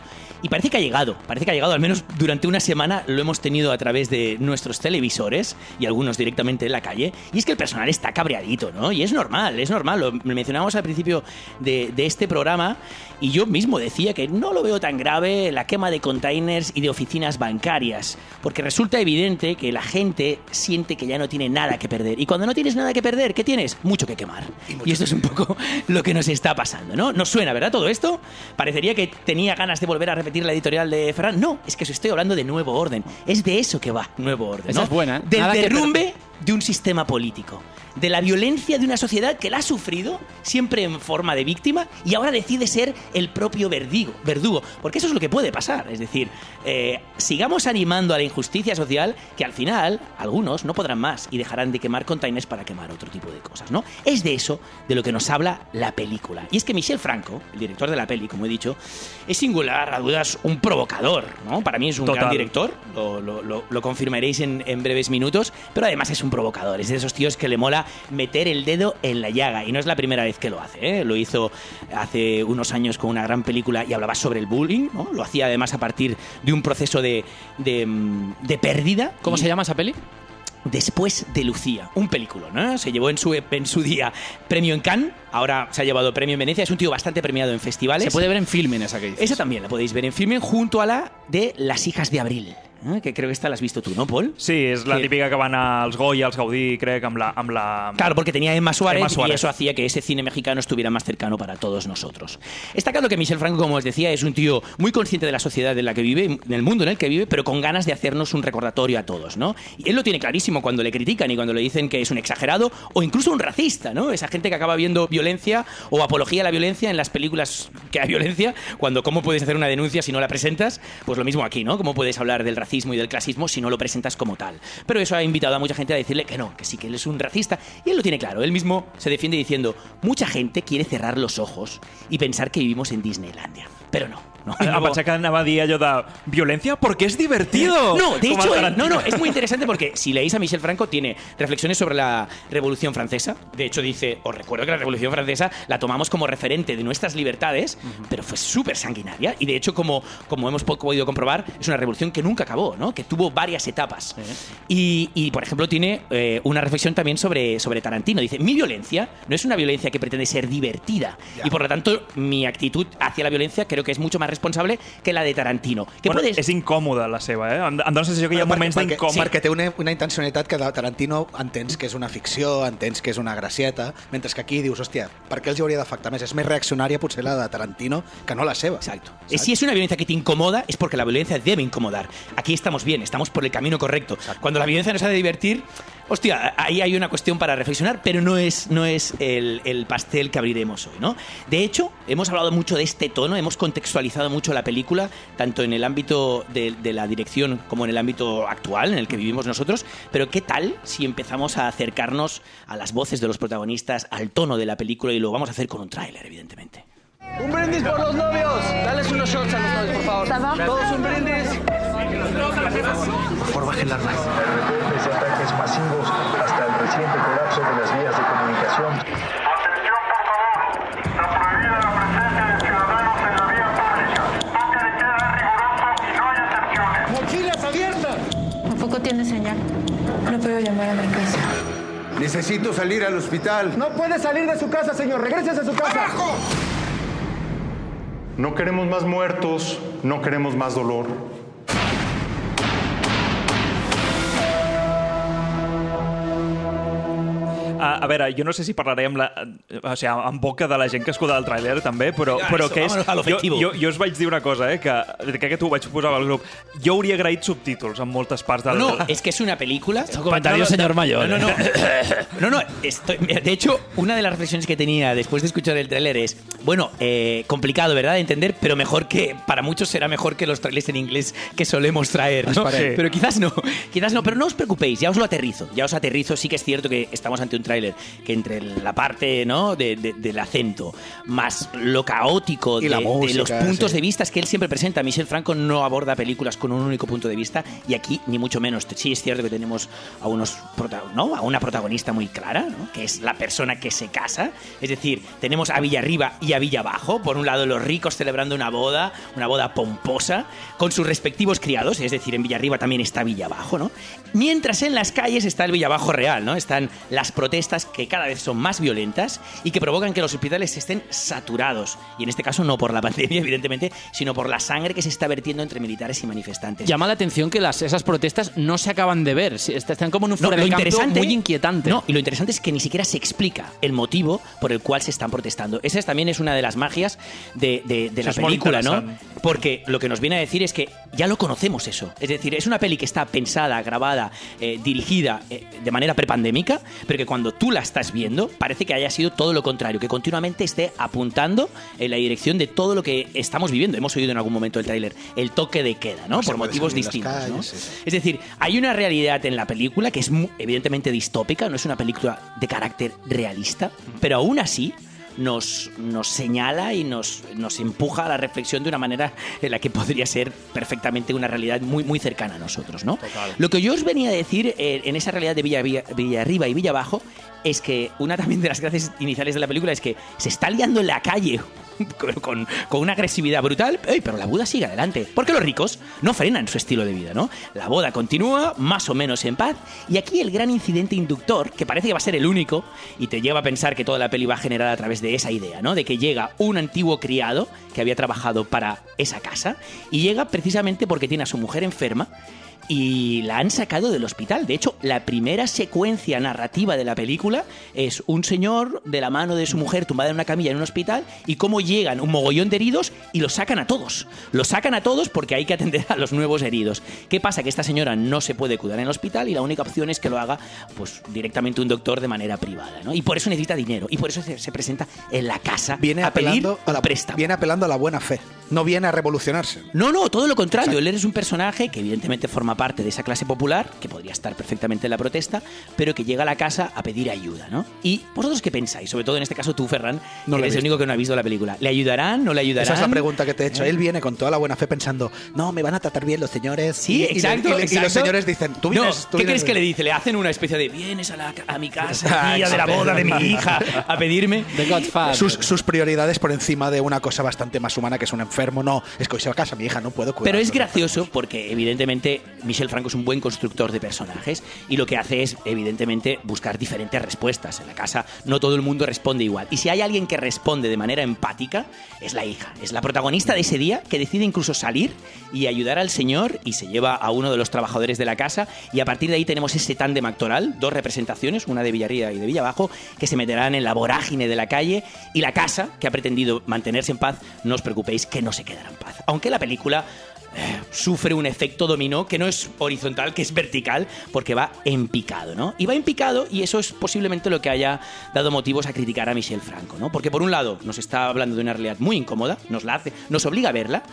Y parece que ha llegado, parece que ha llegado, al menos durante una semana lo hemos tenido a través de nuestros televisores y algunos directamente en la calle. Y es que el personal está cabreadito, ¿no? Y es normal, es normal. Lo mencionamos al principio de, de este programa y yo mismo decía que no lo veo tan grave la quema de containers y de oficinas bancarias, porque resulta evidente que la gente siente que ya no tiene nada que perder. Y cuando no tienes nada que perder, ¿qué tienes? Mucho que quemar. Y, esto es un poco lo que nos está pasando, ¿no? ¿Nos suena, verdad, todo esto? Parecería que tenía ganas de volver a repetir la editorial de Ferran. No, es que os estoy hablando de nuevo orden. Es de eso que va, nuevo orden. Esa ¿no? es buena, ¿eh? Del Nada que derrumbe de un sistema político. De la violencia de una sociedad que la ha sufrido, siempre en forma de víctima, y ahora decide ser el propio verdigo, verdugo. Porque eso es lo que puede pasar. Es decir, eh, sigamos animando a la injusticia social, que al final algunos no podrán más y dejarán de quemar containers para quemar otro tipo de cosas, ¿no? Es de eso de lo que nos habla la película. Y es que Michel Franco, el director de la peli, como he dicho, es singular, a dudas, un provocador, ¿no? Para mí es un Total. gran director, lo, lo- lo- lo confirmaréis en, en breves minutos, pero además es un provocador, es de esos tíos que le mola meter el dedo en la llaga, y no es la primera vez que lo hace, ¿eh? lo hizo hace unos años con una gran película y hablaba sobre el bullying, ¿no? lo hacía además a partir de un proceso de, de, mm, de pérdida. ¿Cómo Y- se llama esa peli? Después de Lucía, un película, ¿no? Se llevó en su, en su día premio en Cannes, ahora se ha llevado premio en Venecia, es un tío bastante premiado en festivales. Se puede ver en Filmin esa que dices. Esa también la podéis ver en Filmen junto a la de Las hijas de Abril. Eh, que creo que esta la has visto tú, ¿no, Paul? Sí, és la típica que van als Goya, als Gaudí, crec, amb la... Amb la... Claro, porque tenía Emma Suárez, Emma Suárez. y eso hacía que ese cine mexicano estuviera más cercano para todos nosotros. Está claro que Michel Franco, como os decía, es un tío muy consciente de la sociedad en la que vive, en el mundo en el que vive, pero con ganas de hacernos un recordatorio a todos, ¿no? Y él lo tiene clarísimo cuando le critican y cuando le dicen que es un exagerado o incluso un racista, ¿no? Esa gente que acaba viendo violencia o apología a la violencia en las películas que hay violencia, cuando cómo puedes hacer una denuncia si no la presentas, pues lo mismo aquí, ¿no? ¿Cómo puedes hablar del racismo y del clasismo si no lo presentas como tal? Pero eso ha invitado a mucha gente a decirle que no, que sí que él es un racista y él lo tiene claro. Él mismo se defiende diciendo, mucha gente quiere cerrar los ojos y pensar que vivimos en Disneylandia. Pero no. No, anava a dir allò de violència perquè és divertido. No, de hecho, eh, no, no, es muy interesante porque si leéis a Michel Franco, tiene reflexiones sobre la Revolución Francesa. De hecho, dice, os recuerdo que la Revolución Francesa la tomamos como referente de nuestras libertades, pero fue súper sanguinaria. Y de hecho, como, como hemos po- podido comprobar, es una revolución que nunca acabó, ¿no? Que tuvo varias etapas. Y, y, por ejemplo, tiene eh, una reflexión también sobre, sobre Tarantino. Dice, mi violencia no es una violencia que pretende ser divertida. Y por lo tanto, mi actitud hacia la violencia creo que es mucho más responsable que la de Tarantino. Que Bueno, puedes... és incòmoda la seva, eh? Em em dóna la sensació que hi ha moments perquè, d'incòmode. perquè té una, una intencionalitat que de Tarantino entens que és una ficció, entens que és una gracieta, mentre que aquí dius, hòstia, per què els hauria d'afectar més? És més reaccionària potser la de Tarantino que no la seva. Exacto. Eh, Si es una violencia que te incomoda, es porque la violencia debe incomodar. Aquí estamos bien, estamos por el camino correcto. Cuando la violencia nos ha de divertir, hostia, ahí hay una cuestión para reflexionar, pero no es, no es el, el pastel que abriremos hoy, ¿no? De hecho, hemos hablado mucho de este tono, hemos contextualizado mucho la película, tanto en el ámbito de, de la dirección como en el ámbito actual en el que vivimos nosotros, pero ¿qué tal si empezamos a acercarnos a las voces de los protagonistas, al tono de la película y lo vamos a hacer con un tráiler, evidentemente? Un brindis por los novios. Dales unos shots a los novios, por favor. Todos un brindis. Por bajen las manos. Desde ataques masivos hasta el reciente colapso de las vías de comunicación. ¡Mochilas abiertas! Tampoco tiene señal. No puedo llamar a mi casa. Necesito salir al hospital. No puede salir de su casa, señor. Regrese a su casa. No queremos más muertos, no queremos más dolor. A, a veure, jo no sé si parlaré amb la, o sigui, en boca de la gent que escolta el tràiler també, però, Vinga, però que és... Jo, jo, jo us vaig dir una cosa, eh, que que t'ho vaig posar al grup. Jo hauria agraït subtítols en moltes parts del... No, es que es una película. comentario, señor Mayor, No, no, no. ¿eh? No, no, estoy- de hecho, una de las reflexiones que tenía después de escuchar el tráiler es, bueno, eh, complicado, ¿verdad?, de entender, pero mejor que, para muchos será mejor que los trailers en inglés que solemos traer, ¿no? Esperem. Pero quizás no, quizás no, pero no os preocupéis, ya os lo aterrizo, ya os aterrizo, sí que es cierto que estamos ante un tráiler que entre la parte, ¿no?, de- de- del acento, más lo caótico de, la de música, los puntos sí. de vista que él siempre presenta. Michel Franco no aborda películas con un único punto de vista y aquí ni mucho menos. Sí es cierto que tenemos a unos ¿no? a una protagonista muy clara, ¿no? que es la persona que se casa. Es decir, tenemos a Villarriba y a Villabajo. Por un lado, los ricos celebrando una boda, una boda pomposa, con sus respectivos criados. Es decir, en Villarriba también está Villabajo, ¿no? Mientras en las calles está el Villabajo real, ¿no? Están las protestas que cada vez son más violentas y que provocan que los hospitales estén saturados. Y en este caso no por la pandemia, evidentemente, sino por la sangre que se está vertiendo entre militares y manifestantes. Llama la atención que las, esas protestas no se acaban de ver. Están como en un No, fuera lo de campo interesante, muy inquietante. No, y lo interesante es que ni siquiera se explica el motivo por el cual se están protestando. Esa es, también es una de las magias de, de- de la es película, ¿no? Porque lo que nos viene a decir es que ya lo conocemos eso. Es decir, es una peli que está pensada, grabada, eh, dirigida eh, de manera prepandémica, pero que cuando tú la estás viendo parece que haya sido todo lo contrario, que continuamente esté apuntando en la dirección de todo lo que estamos viviendo. Hemos oído en algún momento el tráiler, el toque de queda, ¿no? Por motivos distintos. Es decir, hay una realidad en la película que es evidentemente distópica, no es una película de carácter realista, pero aún así nos, nos señala y nos, nos empuja a la reflexión de una manera en la que podría ser perfectamente una realidad muy, muy cercana a nosotros, ¿no? Lo que yo os venía a decir eh, en esa realidad de Villa, Villa, Villarriba y Villabajo es que una también de las gracias iniciales de la película es que se está liando en la calle con, con- una agresividad brutal, pero la boda sigue adelante. Porque los ricos no frenan su estilo de vida, ¿no? La boda continúa más o menos en paz y aquí el gran incidente inductor, que parece que va a ser el único, y te lleva a pensar que toda la peli va a generar a través de esa idea, ¿no? De que llega un antiguo criado que había trabajado para esa casa y llega precisamente porque tiene a su mujer enferma y la han sacado del hospital. De hecho, la primera secuencia narrativa de la película es un señor de la mano de su mujer tumbada en una camilla en un hospital y cómo llegan un mogollón de heridos y los sacan a todos. Los sacan a todos porque hay que atender a los nuevos heridos. ¿Qué pasa? Que esta señora no se puede cuidar en el hospital y la única opción es que lo haga pues directamente un doctor de manera privada. ¿no? Y por eso necesita dinero. Y por eso se, se presenta en la casa Viene a pedir apelando a la, préstamo. viene apelando a la buena fe. No viene a revolucionarse. No, no, todo lo contrario. Él es un personaje que evidentemente forma parte de esa clase popular, que podría estar perfectamente en la protesta, pero que llega a la casa a pedir ayuda, ¿no? ¿Y vosotros qué pensáis? Sobre todo en este caso tú, Ferran, No que eres el visto. único que no ha visto la película. ¿Le ayudarán? ¿No le ayudarán? Esa es la pregunta que te he hecho. Él viene con toda la buena fe pensando, no, me van a tratar bien los señores. Sí, Y- y- exacto, y, y- y exacto. los señores dicen, tú No, vienes. tú ¿Qué vienes crees que le dice? Le hacen una especie de vienes a, la, a mi casa, día de la boda de mi hija, a pedirme. The Godfather. sus, sus prioridades por encima de una cosa bastante más humana que es un enfermo. No, es que hoy se va a casa mi hija, no puedo cuidar. Pero es gracioso porque, evidentemente, Michel Franco es un buen constructor de personajes y lo que hace es, evidentemente, buscar diferentes respuestas. En la casa no todo el mundo responde igual. Y si hay alguien que responde de manera empática, es la hija. Es la protagonista de ese día que decide incluso salir y ayudar al señor y se lleva a uno de los trabajadores de la casa. Y a partir de ahí tenemos ese tándem actoral, dos representaciones, una de Villarría y de Villabajo, que se meterán en la vorágine de la calle y la casa, que ha pretendido mantenerse en paz, no os preocupéis que no se quedará en paz. Aunque la película sufre un efecto dominó que no es horizontal, que es vertical, porque va en picado, ¿no? Y va en picado y eso es posiblemente lo que haya dado motivos a criticar a Michel Franco, ¿no? Porque por un lado nos está hablando de una realidad muy incómoda, nos la hace, nos obliga a verla,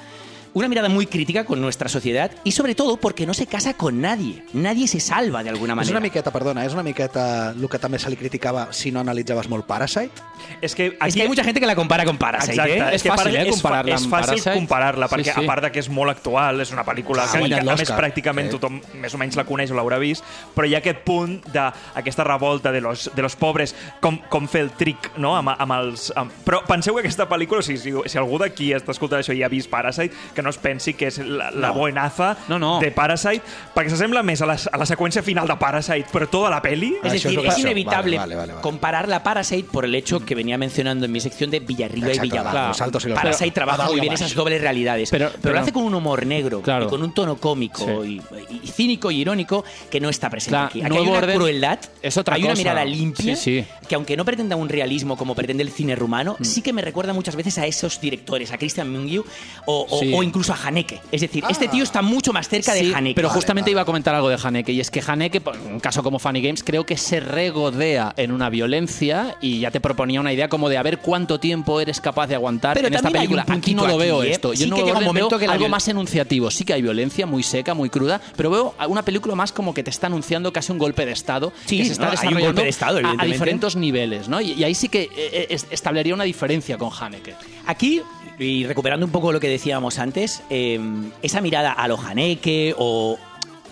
una mirada muy crítica con nuestra sociedad y sobre todo porque no se casa con nadie. Nadie se salva de alguna És manera. una miqueta, perdona, és una miqueta el que també se li criticava si no analitzaves molt Parasite. És que, Es que hay mucha gente que la compara con Parasite, Exacte, ¿eh? és que fàcil, eh, és fa- comparar-la És amb fàcil Parasite. comparar-la, Sí, perquè sí. a part de que és molt actual, és una pel·lícula Ah, que, que a més pràcticament Eh. tothom més o menys la coneix o l'haurà vist, però hi ha aquest punt d'aquesta revolta de los, de los pobres, com, com fer el trick, no?, amb, amb els... Amb... Però penseu que aquesta pel·lícula, si, si, si algú d'aquí està escoltant això i ha vist Parasite, que no es pensi que és la, la No. buenaza No, no. de Parasite, perquè s'assembla més a la, a la seqüència final de Parasite, però tota la peli... Es Ah, decir, es inevitable Vale, vale, vale. comparar la Parasite por el hecho que venía mencionando en mi sección de Villarriba Exacto, y Villabajo. claro, los altos y los Parasite bajos. trabaja muy bien esas dobles realidades, pero, Pero- pero- lo hace con un humor negro Claro. y con un tono cómico y, y cínico y irónico que no está presente Claro, aquí. Aquí Nuevo hay una Orden crueldad, es otra hay una cosa. mirada limpia Sí, sí. que aunque no pretenda un realismo como pretende el cine rumano, Mm. sí que me recuerda muchas veces a esos directores, a Christian Mungiu o, o- Sí. o incluso a Haneke. Es decir, este tío está mucho más cerca Sí, de Haneke. pero Vale, justamente vale. iba a comentar algo de Haneke y es que Haneke, en un caso como Funny Games, creo que se regodea en una violencia y ya te proponía una idea como de a ver cuánto tiempo eres capaz de aguantar Pero en esta película. Aquí no lo veo aquí, ¿eh? esto. Yo Sí no que lo veo momento que algo más enunciativo. Sí que hay violencia muy seca, muy cruda, pero veo una película más como que te está anunciando casi un golpe de estado Sí, que se está ¿no? Hay un desarrollando golpe de estado, a- diferentes niveles, ¿no? Y, y ahí sí que eh, eh, es- establecería una diferencia con Haneke. Aquí, y recuperando un poco lo que decíamos antes, eh, esa mirada a lo Haneke o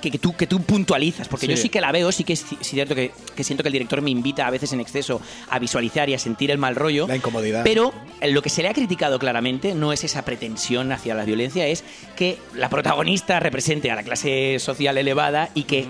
que, que tú, que tú puntualizas, porque Sí. yo sí que la veo, sí que es ci- cierto que, que siento que el director me invita a veces en exceso a visualizar y a sentir el mal rollo. La incomodidad. Pero lo que se le ha criticado claramente no es esa pretensión hacia la violencia, es que la protagonista represente a la clase social elevada y que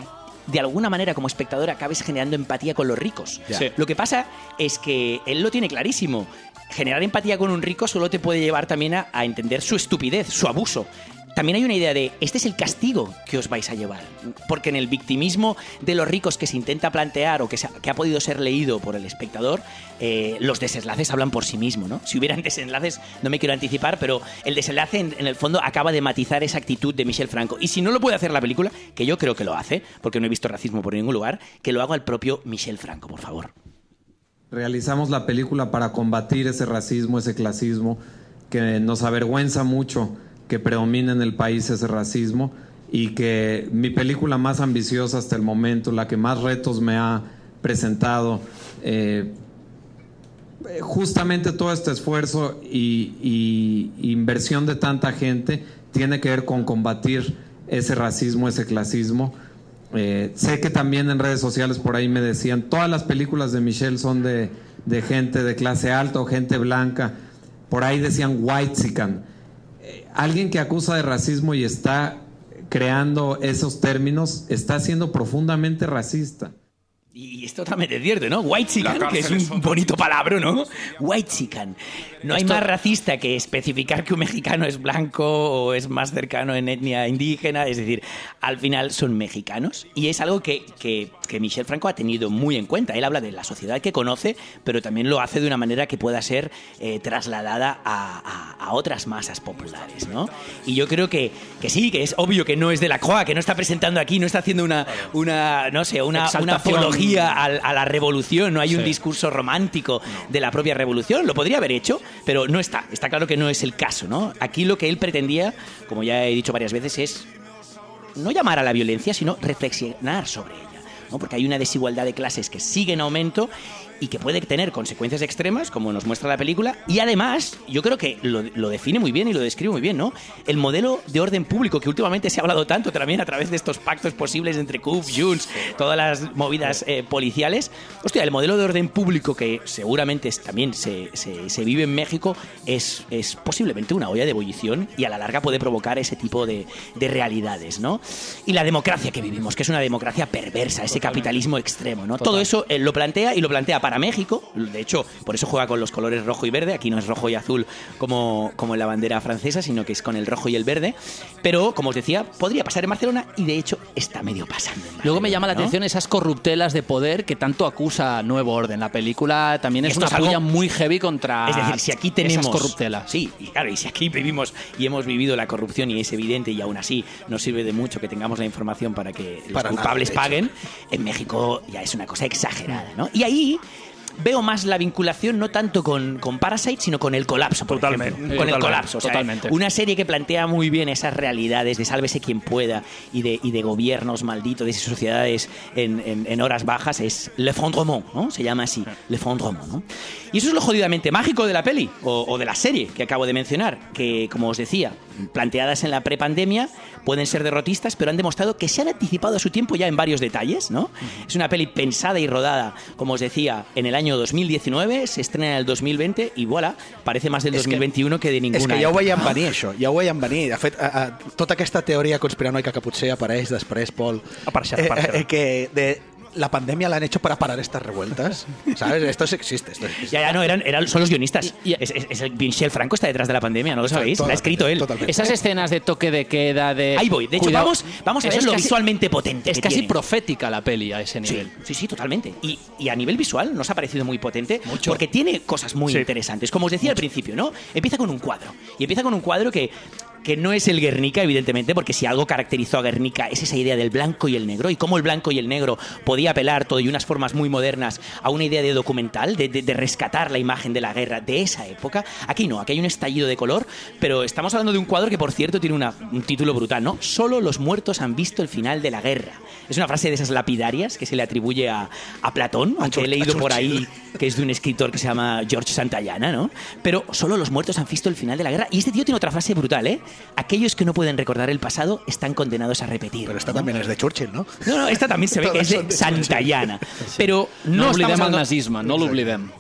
de alguna manera como espectador acabes generando empatía con los ricos. Sí. Lo que pasa es que él lo tiene clarísimo. Generar empatía con un rico solo te puede llevar también a, a entender su estupidez, su abuso. También hay una idea de, este es el castigo que os vais a llevar. Porque en el victimismo de los ricos que se intenta plantear o que, ha, podido ser leído por el espectador, eh, los desenlaces hablan por sí mismos, ¿no? Si hubieran desenlaces, no me quiero anticipar, pero el desenlace en, en el fondo acaba de matizar esa actitud de Michel Franco. Y si no lo puede hacer la película, que yo creo que lo hace, porque no he visto racismo por ningún lugar, que lo haga el propio Michel Franco, por favor. Realizamos la película para combatir ese racismo, ese clasismo, que nos avergüenza mucho que predomine en el país ese racismo y que mi película más ambiciosa hasta el momento, la que más retos me ha presentado, eh, justamente todo este esfuerzo y, y inversión de tanta gente tiene que ver con combatir ese racismo, ese clasismo. Eh, sé que también en redes sociales por ahí me decían, todas las películas de Michelle son de, de gente de clase alta o gente blanca. Por ahí decían white Eh, alguien que acusa de racismo y está creando esos términos está siendo profundamente racista. Y es totalmente cierto, ¿no? White chican, que es un es bonito palabra, ¿no? White chican. No hay Esto- más racista que especificar que un mexicano es blanco o es más cercano en etnia indígena. Es decir, al final son mexicanos. Y es algo que, que, que Michel Franco ha tenido muy en cuenta. Él habla de la sociedad que conoce, pero también lo hace de una manera que pueda ser eh, trasladada a, a- a otras masas populares, ¿no? Y yo creo que, que sí, que es obvio que no es de la COA, que no está presentando aquí, no está haciendo una, una no sé, una, una Exaltación. Apología al- a, la revolución, no hay un discurso romántico de la propia revolución, lo podría haber hecho, pero no está, está claro que no es el caso, ¿no? Aquí lo que él pretendía, como ya he dicho varias veces, es no llamar a la violencia, sino reflexionar sobre ella. ¿no? Porque hay una desigualdad de clases que sigue en aumento y que puede tener consecuencias extremas, como nos muestra la película. Y además, yo creo que lo, lo define muy bien y lo describe muy bien, ¿no? El modelo de orden público, que últimamente se ha hablado tanto también a través de estos pactos posibles entre CUF, Junts, todas las movidas eh, policiales. Hostia, el modelo de orden público que seguramente es- también se, se- se vive en México es, es posiblemente una olla de ebullición y a la larga puede provocar ese tipo de, de realidades, ¿no? Y la democracia que vivimos, que es una democracia perversa, ese capitalismo extremo, ¿no? Todo eso él lo plantea y lo plantea para México. De hecho, por eso juega con los colores rojo y verde. Aquí no es rojo y azul como, como en la bandera francesa, sino que es con el rojo y el verde. Pero, como os decía, podría pasar en Barcelona y de hecho está medio pasando. en Luego me llama la ¿no? atención esas corruptelas de poder que tanto acusa Nuevo Orden. La película también es esto una es algo- puya muy heavy contra Es decir, si aquí tenemos esas corruptelas. Sí, y claro, y si aquí vivimos y hemos vivido la corrupción y es evidente y aún así nos sirve de mucho que tengamos la información para que los Para nada, culpables hecho. paguen, en México ya es una cosa exagerada, ¿no? Y ahí veo más la vinculación no tanto con, con Parasite, sino con el colapso, por Totalmente, ejemplo. Con el colapso. o sea, totalmente. Una serie que plantea muy bien esas realidades de sálvese quien pueda y de, y de gobiernos malditos, de esas sociedades en, en- en horas bajas, es L'Effondrement, ¿no? Se llama así, L'Effondrement, ¿no? Y eso es lo jodidamente mágico de la peli, o, o de la serie que acabo de mencionar, que, como os decía, planteadas en la prepandemia, pueden ser derrotistas, pero han demostrado que se han anticipado a su tiempo ya en varios detalles, ¿no? Es una peli pensada y rodada, como os decía, en el año 2019, se estrena en el 2020 y voilà, parece más del És que- 2021 que, de ninguna És que ja ho veiem venir, això. Ja ho veiem venir. De fet, a, a, tota aquesta teoria conspiranoica que potser apareix després, Pol... Eh, eh, que de la pandemia la han hecho para parar estas revueltas. ¿Sabes? Esto existe. Esto existe. Ya, ya, no, eran, eran, son los guionistas. Es, es- es el Michel Franco está detrás de la pandemia, ¿no lo sabéis? La ha escrito él. Esas escenas de toque de queda, de. Ahí voy. De hecho, Cuidado. vamos, vamos a Eso ver es lo casi- visualmente potente. Es que casi tiene. profética la peli a ese nivel. Sí, sí, sí, totalmente. Y, y a nivel visual nos ha parecido muy potente porque tiene cosas muy Sí. interesantes. Como os decía al principio, ¿no? Empieza con un cuadro. Y empieza con un cuadro que, que no es el Guernica, evidentemente, porque si algo caracterizó a Guernica es esa idea del blanco y el negro y cómo el blanco y el negro podía apelar todo y unas formas muy modernas a una idea de documental, de, de- de rescatar la imagen de la guerra de esa época. Aquí no, aquí hay un estallido de color, pero estamos hablando de un cuadro que, por cierto, tiene una- un título brutal, ¿no? Solo los muertos han visto el final de la guerra. Es una frase de esas lapidarias que se le atribuye a, a Platón, aunque he leído por ahí que es de un escritor que se llama George Santayana, ¿no? Pero solo los muertos han visto el final de la guerra. Y este tío tiene otra frase brutal, ¿eh? Aquellos que no pueden recordar el pasado están condenados a repetir. Pero esta también es de Churchill, ¿no? No, no, esta también se ve que es de. Santayana. Pero no, No, estamos oblidem el nazisme, no l'oblidem.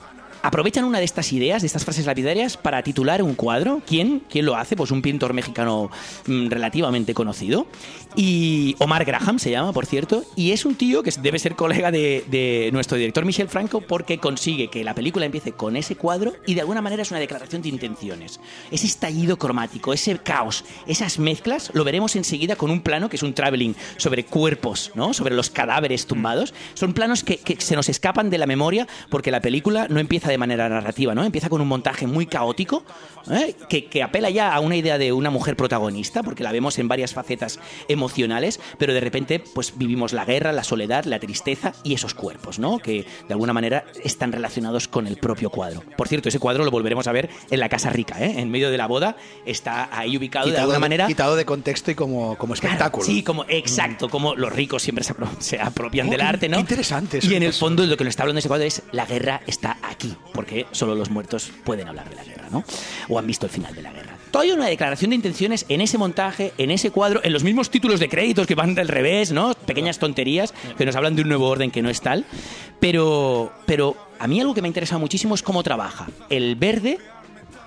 Aprovechan una de estas ideas, de estas frases lapidarias, para titular un cuadro. ¿Quién? ¿Quién lo hace? Pues un pintor mexicano mm, relativamente conocido. Y Omar Graham se llama, por cierto. Y es un tío que debe ser colega de, de nuestro director Michel Franco porque consigue que la película empiece con ese cuadro y de alguna manera es una declaración de intenciones. Ese estallido cromático, ese caos, esas mezclas, lo veremos enseguida con un plano que es un traveling sobre cuerpos, ¿no? Sobre los cadáveres tumbados. Son planos que, que se nos escapan de la memoria porque la película no empieza de manera narrativa, ¿no? Empieza con un montaje muy caótico ¿eh? que, que apela ya a una idea de una mujer protagonista, porque la vemos en varias facetas emocionales, pero de repente pues vivimos la guerra, la soledad, la tristeza y esos cuerpos, ¿no? Que de alguna manera están relacionados con el propio cuadro. Por cierto, ese cuadro lo volveremos a ver en la Casa Rica, ¿eh? En medio de la boda está ahí ubicado de alguna manera quitado de contexto y como, como Claro, espectáculo. sí, como exacto, como los ricos siempre se, apro- se apropian Oh, del arte, ¿no? qué interesante eso. Y en el fondo lo que nos está hablando ese cuadro es la guerra está aquí, porque solo los muertos pueden hablar de la guerra, ¿no? O han visto el final de la guerra. Hay una declaración de intenciones en ese montaje, en ese cuadro, en los mismos títulos de créditos que van del revés, ¿no? Pequeñas tonterías que nos hablan de un nuevo orden que no es tal. Pero, pero a mí algo que me interesa muchísimo es cómo trabaja el verde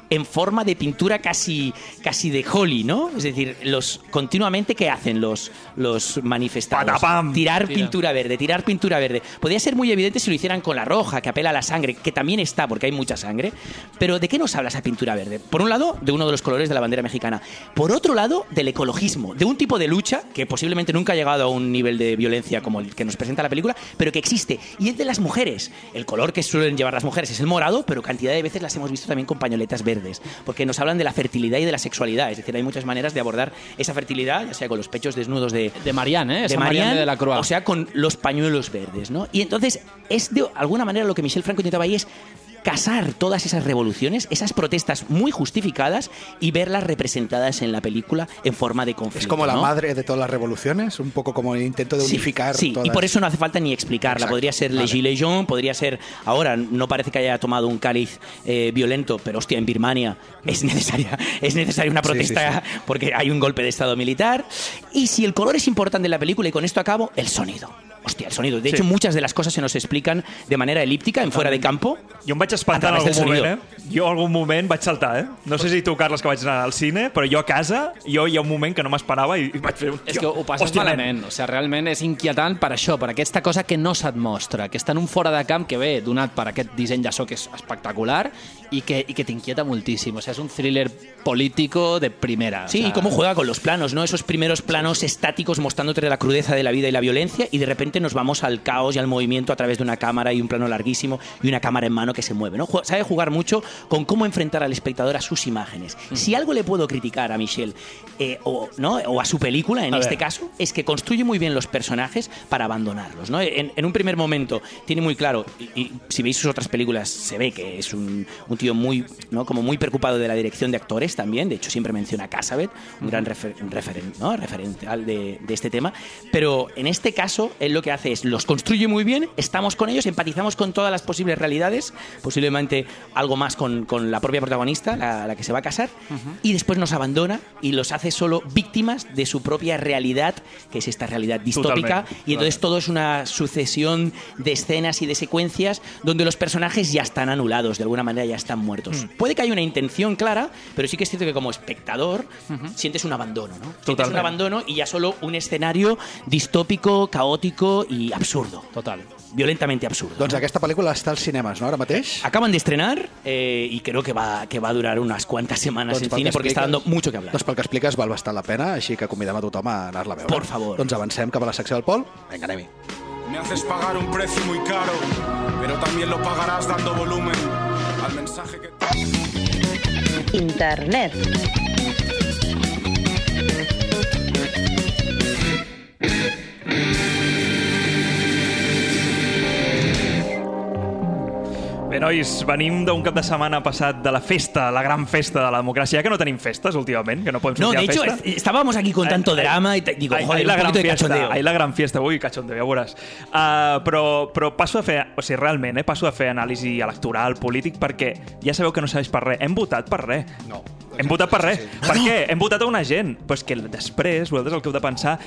en forma de pintura casi, casi de Holly, ¿no? Es decir, los continuamente ¿qué hacen los, los manifestados? Patapam. Tirar Tira. pintura verde, tirar pintura verde. Podría ser muy evidente si lo hicieran con la roja, que apela a la sangre, que también está, porque hay mucha sangre. Pero ¿de qué nos habla esa pintura verde? Por un lado, de uno de los colores de la bandera mexicana. Por otro lado, del ecologismo, de un tipo de lucha que posiblemente nunca ha llegado a un nivel de violencia como el que nos presenta la película, pero que existe. Y es de las mujeres. El color que suelen llevar las mujeres es el morado, pero cantidad de veces las hemos visto también con pañoletas verdes, porque nos hablan de la fertilidad y de la sexualidad. Es decir, hay muchas maneras de abordar esa fertilidad, ya sea con los pechos desnudos de, De Marianne, ¿eh? de Marianne Marianne, de la Croix. o sea, con los pañuelos verdes, ¿no? Y entonces, es de alguna manera lo que Michel Franco intentaba ahí es casar todas esas revoluciones, esas protestas muy justificadas y verlas representadas en la película en forma de conflicto. Es como la ¿no? madre de todas las revoluciones, un poco como el intento de Sí, unificar Sí, todas. y por eso no hace falta ni explicarla. Exacto, Podría ser Le vale. Gilets jaunes, podría ser. Ahora, no parece que haya tomado un cáliz eh, violento, pero hostia, en Birmania es necesaria, es necesaria una Sí, sí, protesta porque hay un golpe de Estado militar. Y si el color es importante en la película, y con esto acabo, el sonido. Hostia, el sonido. De Sí. hecho, muchas de las cosas se nos explican de manera elíptica, en fuera de campo. Em vaig espantar en algun moment, eh? Jo en algun moment vaig saltar, eh? No sé si tu, Carles, que vaig anar al cine, però jo a casa, jo hi ha un moment que no m'esperava i, vaig fer un... És que ho passes Hòstia, malament. O sigui, realment és inquietant per això, per aquesta cosa que no se't mostra, que està en un fora de camp que ve donat per aquest disseny de so que és espectacular i que, i que t'inquieta moltíssim. O sigui, és un thriller político de primera. o Sí, sea, y cómo juega con los planos, ¿no? Esos primeros planos estáticos mostrándote la crudeza de la vida y la violencia y de repente nos vamos al caos y al movimiento a través de una cámara y un plano larguísimo y una cámara en mano que se mueve, ¿no? Sabe jugar mucho con cómo enfrentar al espectador a sus imágenes. Si algo le puedo criticar a Michel eh, o, ¿no? o a su película, en A este ver. caso, es que construye muy bien los personajes para abandonarlos, ¿no? En, en un primer momento tiene muy claro, y, y si veis sus otras películas se ve que es un, un tío muy, ¿no? Como muy preocupado de la dirección de actores también, de hecho siempre menciona a Cassavet, un gran refer- un referen- ¿no? referencial de, de este tema, pero en este caso él lo que hace es los construye muy bien, estamos con ellos, empatizamos con todas las posibles realidades, posiblemente algo más con, con la propia protagonista, la, la que se va a casar, y después nos abandona y los hace solo víctimas de su propia realidad, que es esta realidad distópica, Totalmente, y entonces todo es una sucesión de escenas y de secuencias donde los personajes ya están anulados, de alguna manera ya están muertos. Mm. Puede que haya una intención clara, pero sí que es cierto que como espectador sientes un abandono, ¿no? Sientes un Totalmente. abandono y ya solo un escenario distópico, caótico y absurdo. Total. Violentamente absurdo. Doncs aquesta pel·lícula està als cinemes, no, ara mateix? Acaban de estrenar eh, y creo que va, que va a durar unas cuantas semanas en pel cine que porque está dando mucho que hablar. Doncs pel que expliques val bastant la pena, així que convidem a tothom a anar-la a veure. Por favor. Doncs avancem cap a la secció del Pol. Vinga, anem-hi. Me haces pagar un precio muy caro, pero también lo pagarás dando volumen. Internet. Bé, nois, venim d'un cap de setmana passat de la festa, la gran festa de la democràcia, ja que no tenim festes últimament, que no podem No, sortir de a hecho, festa. es- estábamos aquí con tanto drama y te- digo, Ahí- joder, ahí la un gran poquito de fiesta, cachondeo. ahí la gran fiesta, ui, cachondeo, ja veuràs. Uh, però, però passo a fer, o sigui, realment, eh, passo a fer anàlisi electoral, polític, perquè ja sabeu que no serveix per res. Hem votat per res. No. Hem votat per res. Per què? Hem votat a una gent. Però és que després, vosaltres el que heu de pensar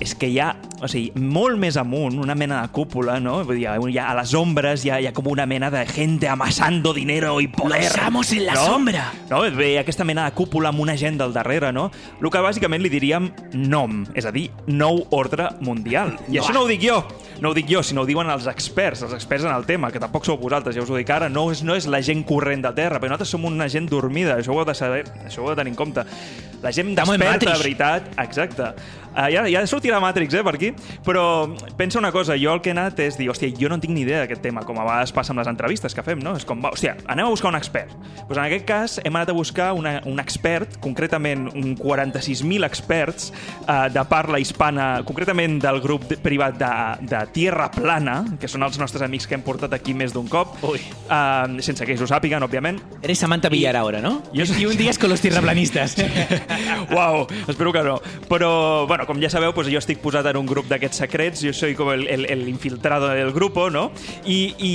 és que hi ha, o sigui, molt més amunt, una mena de cúpula, no? Vull dir, hi ha, a les ombres hi ha, hi ha com una mena de gente amasando dinero i poder. Los amos en la no? sombra. No? Ve aquesta mena de cúpula amb una gent del darrere, no? El que bàsicament li diríem nom, és a dir, nou ordre mundial. I No. això no ho dic jo, no ho dic jo, sinó ho diuen els experts, els experts en el tema, que tampoc sou vosaltres, ja us ho dic ara, no és, no és la gent corrent de terra, però nosaltres som una gent dormida, això ho heu de saber, això ho heu de tenir en compte. La gent desperta, de veritat, exacte. Uh, ja, ja sortirà Matrix, eh, per aquí, però pensa una cosa, jo el que he anat és dir, hòstia, jo no tinc ni idea d'aquest tema, com a vegades passa amb les entrevistes que fem, no? És com, va, hòstia, anem a buscar un expert. Pues en aquest cas hem anat a buscar una, un expert, concretament un 46.000 experts uh, de parla hispana, concretament del grup de, privat de, de Tierra Plana, que són els nostres amics que hem portat aquí més d'un cop, Ui. uh, sense que ells ho sàpiguen, òbviament. Eres Samantha Villar ahora, ¿no? Yo soy- Y un día es con los tierraplanistas. Uau, espero que no. Però, bueno, com ja sabeu, doncs jo estic posat en un grup d'aquests secrets, jo soy com el, el, el infiltrado del grupo, no? I, i,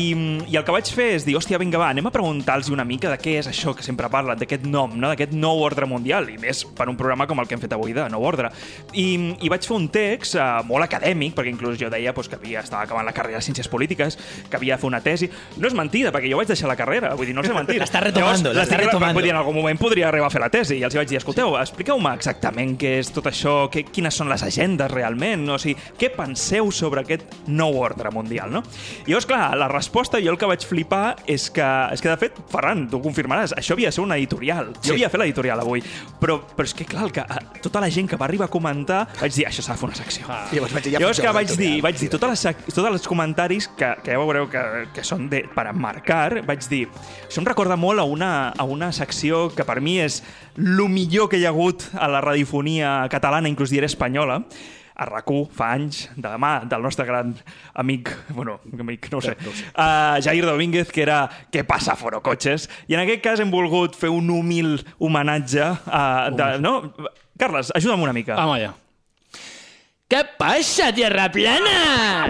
I el que vaig fer és dir, hòstia, vinga, va, anem a preguntar-los una mica de què és això que sempre parlen, d'aquest nom, no? d'aquest nou ordre mundial, i més per un programa com el que hem fet avui de Nou Ordre. I, i vaig fer un text uh, molt acadèmic, perquè inclús jo deia doncs, que havia, estava acabant la carrera de Ciències Polítiques, que havia de fer una tesi. No és mentida, perquè jo vaig deixar la carrera, vull dir, no és mentida. L'està retomando, l'està retomando. Vull dir, en algun moment podria arribar a fer la tesi, i els hi vaig dir, escolteu, expliqueu-me exactament què és tot això, què, quines són les agendes realment, o sigui, què penseu sobre aquest nou ordre mundial, no? I llavors, clar, la resposta, jo el que vaig flipar és que, és que de fet, Ferran, tu confirmaràs, això havia de ser una editorial. Jo Sí. havia de fer l'editorial avui, però, però és que, clar, que, eh, tota la gent que va arribar a comentar, vaig dir, això s'ha de fer una secció. Ah. I llavors vaig dir, ja llavors que vaig dir, vaig dir tots les, tots els comentaris que, que ja veureu que, que són de, per emmarcar, vaig dir, això em recorda molt a una, a una secció que per mi és el millor que hi ha hagut a la radiofonia catalana, inclús diré espanyola, a rac fa anys, de la mà del nostre gran amic, bueno, amic, no ho sé, uh, Jair Domínguez, que era Què passa, Forocoches? I en aquest cas hem volgut fer un humil homenatge a... De, no? Carles, ajuda'm una mica. Vamos allá. ¿Qué pasa, tierra plana?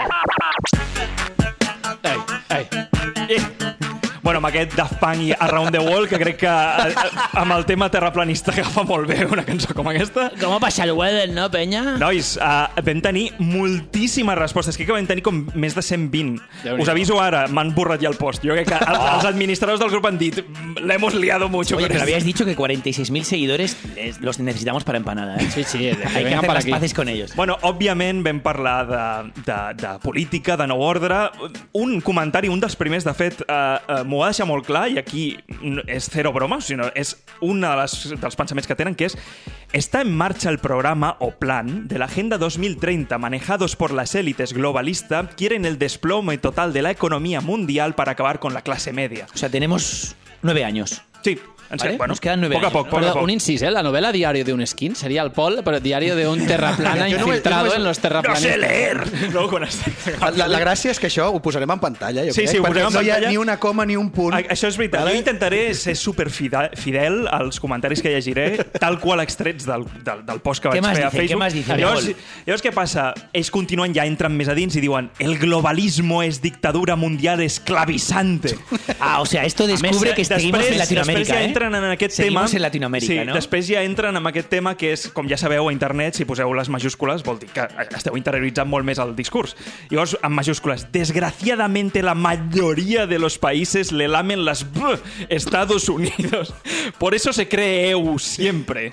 Ei, ei. Bueno, amb aquest Daft Punk i Around the World, que crec que eh, eh, amb el tema terraplanista agafa molt bé una cançó com aquesta. ¿Cómo pasa el weather, no, peña? Nois, uh, vam tenir moltíssimes respostes. Crec que vam tenir com més de 120. Déu-n'hi-do. Us aviso ara, m'han borrat ja el post. Jo crec que els, els administradors del grup han dit le hemos liado mucho. Oye, pero esto". habías dicho que 46.000 seguidores los necesitamos para empanada, ¿eh? Sí, sí, Hay que hacer las aquí. paces con ellos. Bueno, òbviament vam parlar de, de, de política, de nou ordre. Un comentari, un dels primers, de fet, eh, eh, va deixar molt clar, i aquí és zero broma, sinó és un de les, dels pensaments que tenen, que és Está en marcha el programa o plan de la Agenda 2030 manejados por las élites globalista quieren el desplome total de la economía mundial para acabar con la clase media. O sea, tenemos nueve años. Sí, en serio. Vale, Bueno, nos quedan nueve poc a años, poc, ¿no? poc a poc. un incís, ¿eh? La novela Diario de un skin sería el Paul, pero Diario de un terraplana Jo no infiltrado no en los No terraplanistas. sé leer! No, quan estic... La, la gràcia és que això ho posarem en pantalla, jo Sí, crec, sí, ho perquè posem en no hi ha pantalla. ni una coma ni un punt. A- Això és veritat. Vale? Jo intentaré ser superfidel fidel als comentaris que llegiré, tal qual extrets del, del, del post que vaig más fer a dice? Facebook. Què más dice? Llavors, Pol? llavors, què passa? Ells continuen, ja entren més a dins i diuen el globalismo es dictadura mundial esclavizante. Ah, o sea, esto descubre que més, seguimos en Latinoamérica, després ja ¿eh? Entren en aquest Seguimos tema... en Latinoamérica, sí, ¿no? després ja entren en aquest tema que és, com ja sabeu, a internet, si poseu les majúscules, vol dir que esteu interioritzant molt més el discurs. Llavors, en majúscules, desgraciadamente la mayoría de los países le lamen las b Estados Unidos. Por eso se cree EU siempre.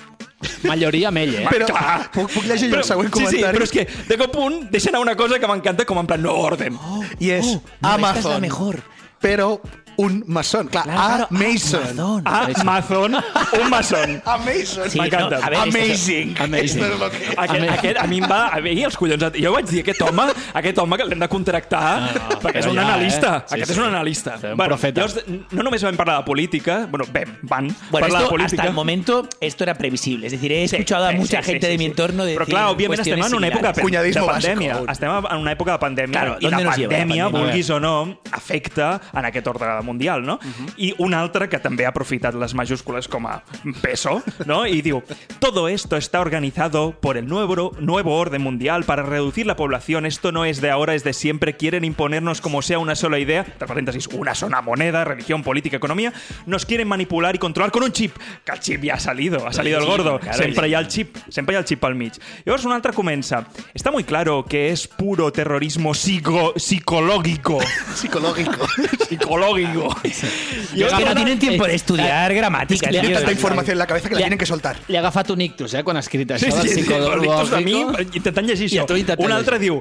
Mayoría mell, eh? Però Clar. puc, puc llegir jo el següent sí, sí, comentari? però és que de cop un deixen anar una cosa que m'encanta com en plan no orden. I és Oh, no, esta es la Amazon. mejor. Però un maçon. Clar, Claro, claro. A Mason. Ah, Amazon, un maçon. Amazon. Sí, M'encanta. no, a Amazing. Amazing. Esto es lo que... Aquest, aquest, a mi em va a mi els collons. Jo vaig dir, aquest home, aquest home que l'hem de contractar No, perquè és un ja, analista. eh? Sí, aquest sí. és un analista. Un profeta. Llavors, no només vam parlar de política, bueno, vam, van Bueno, parlar esto, de política. hasta el momento, esto era previsible. Es decir, he Sí, escuchado a sí, mucha sí, gente sí, de mi sí. entorno decir Però clar, òbviament estem en una època de, de pandèmia. Estem en una època de pandèmia Claro, i la ¿dónde nos lleva la pandèmia, vulguis o no, afecta en aquest ordre mundial, no? I un altre que també ha aprofitat les majúscules com a peso, no? I diu, todo esto está organizado por el nuevo, nuevo orden mundial para reducir la población. Esto no es de ahora, es de siempre. Quieren imponernos como sea una sola idea, entre paréntesis, una sola moneda, religión, política, economía. Nos quieren manipular y controlar con un chip. Que el chip ja ha salido, ha salido el gordo. claro, Sempre hi ha el chip, sempre hi ha el chip al mig. Llavors un altre comença. Está muy claro que es puro terrorismo psico psicológico. Psicológico. psicológico. Y es que no tienen tiempo de estudiar gramática. es que tío. Tanta informació en la cabeza que la tienen que soltar. Li ha agafat un ictus, eh, quan ha escrit això Sí, sí, a mi intentant llegir això. Un altre diu,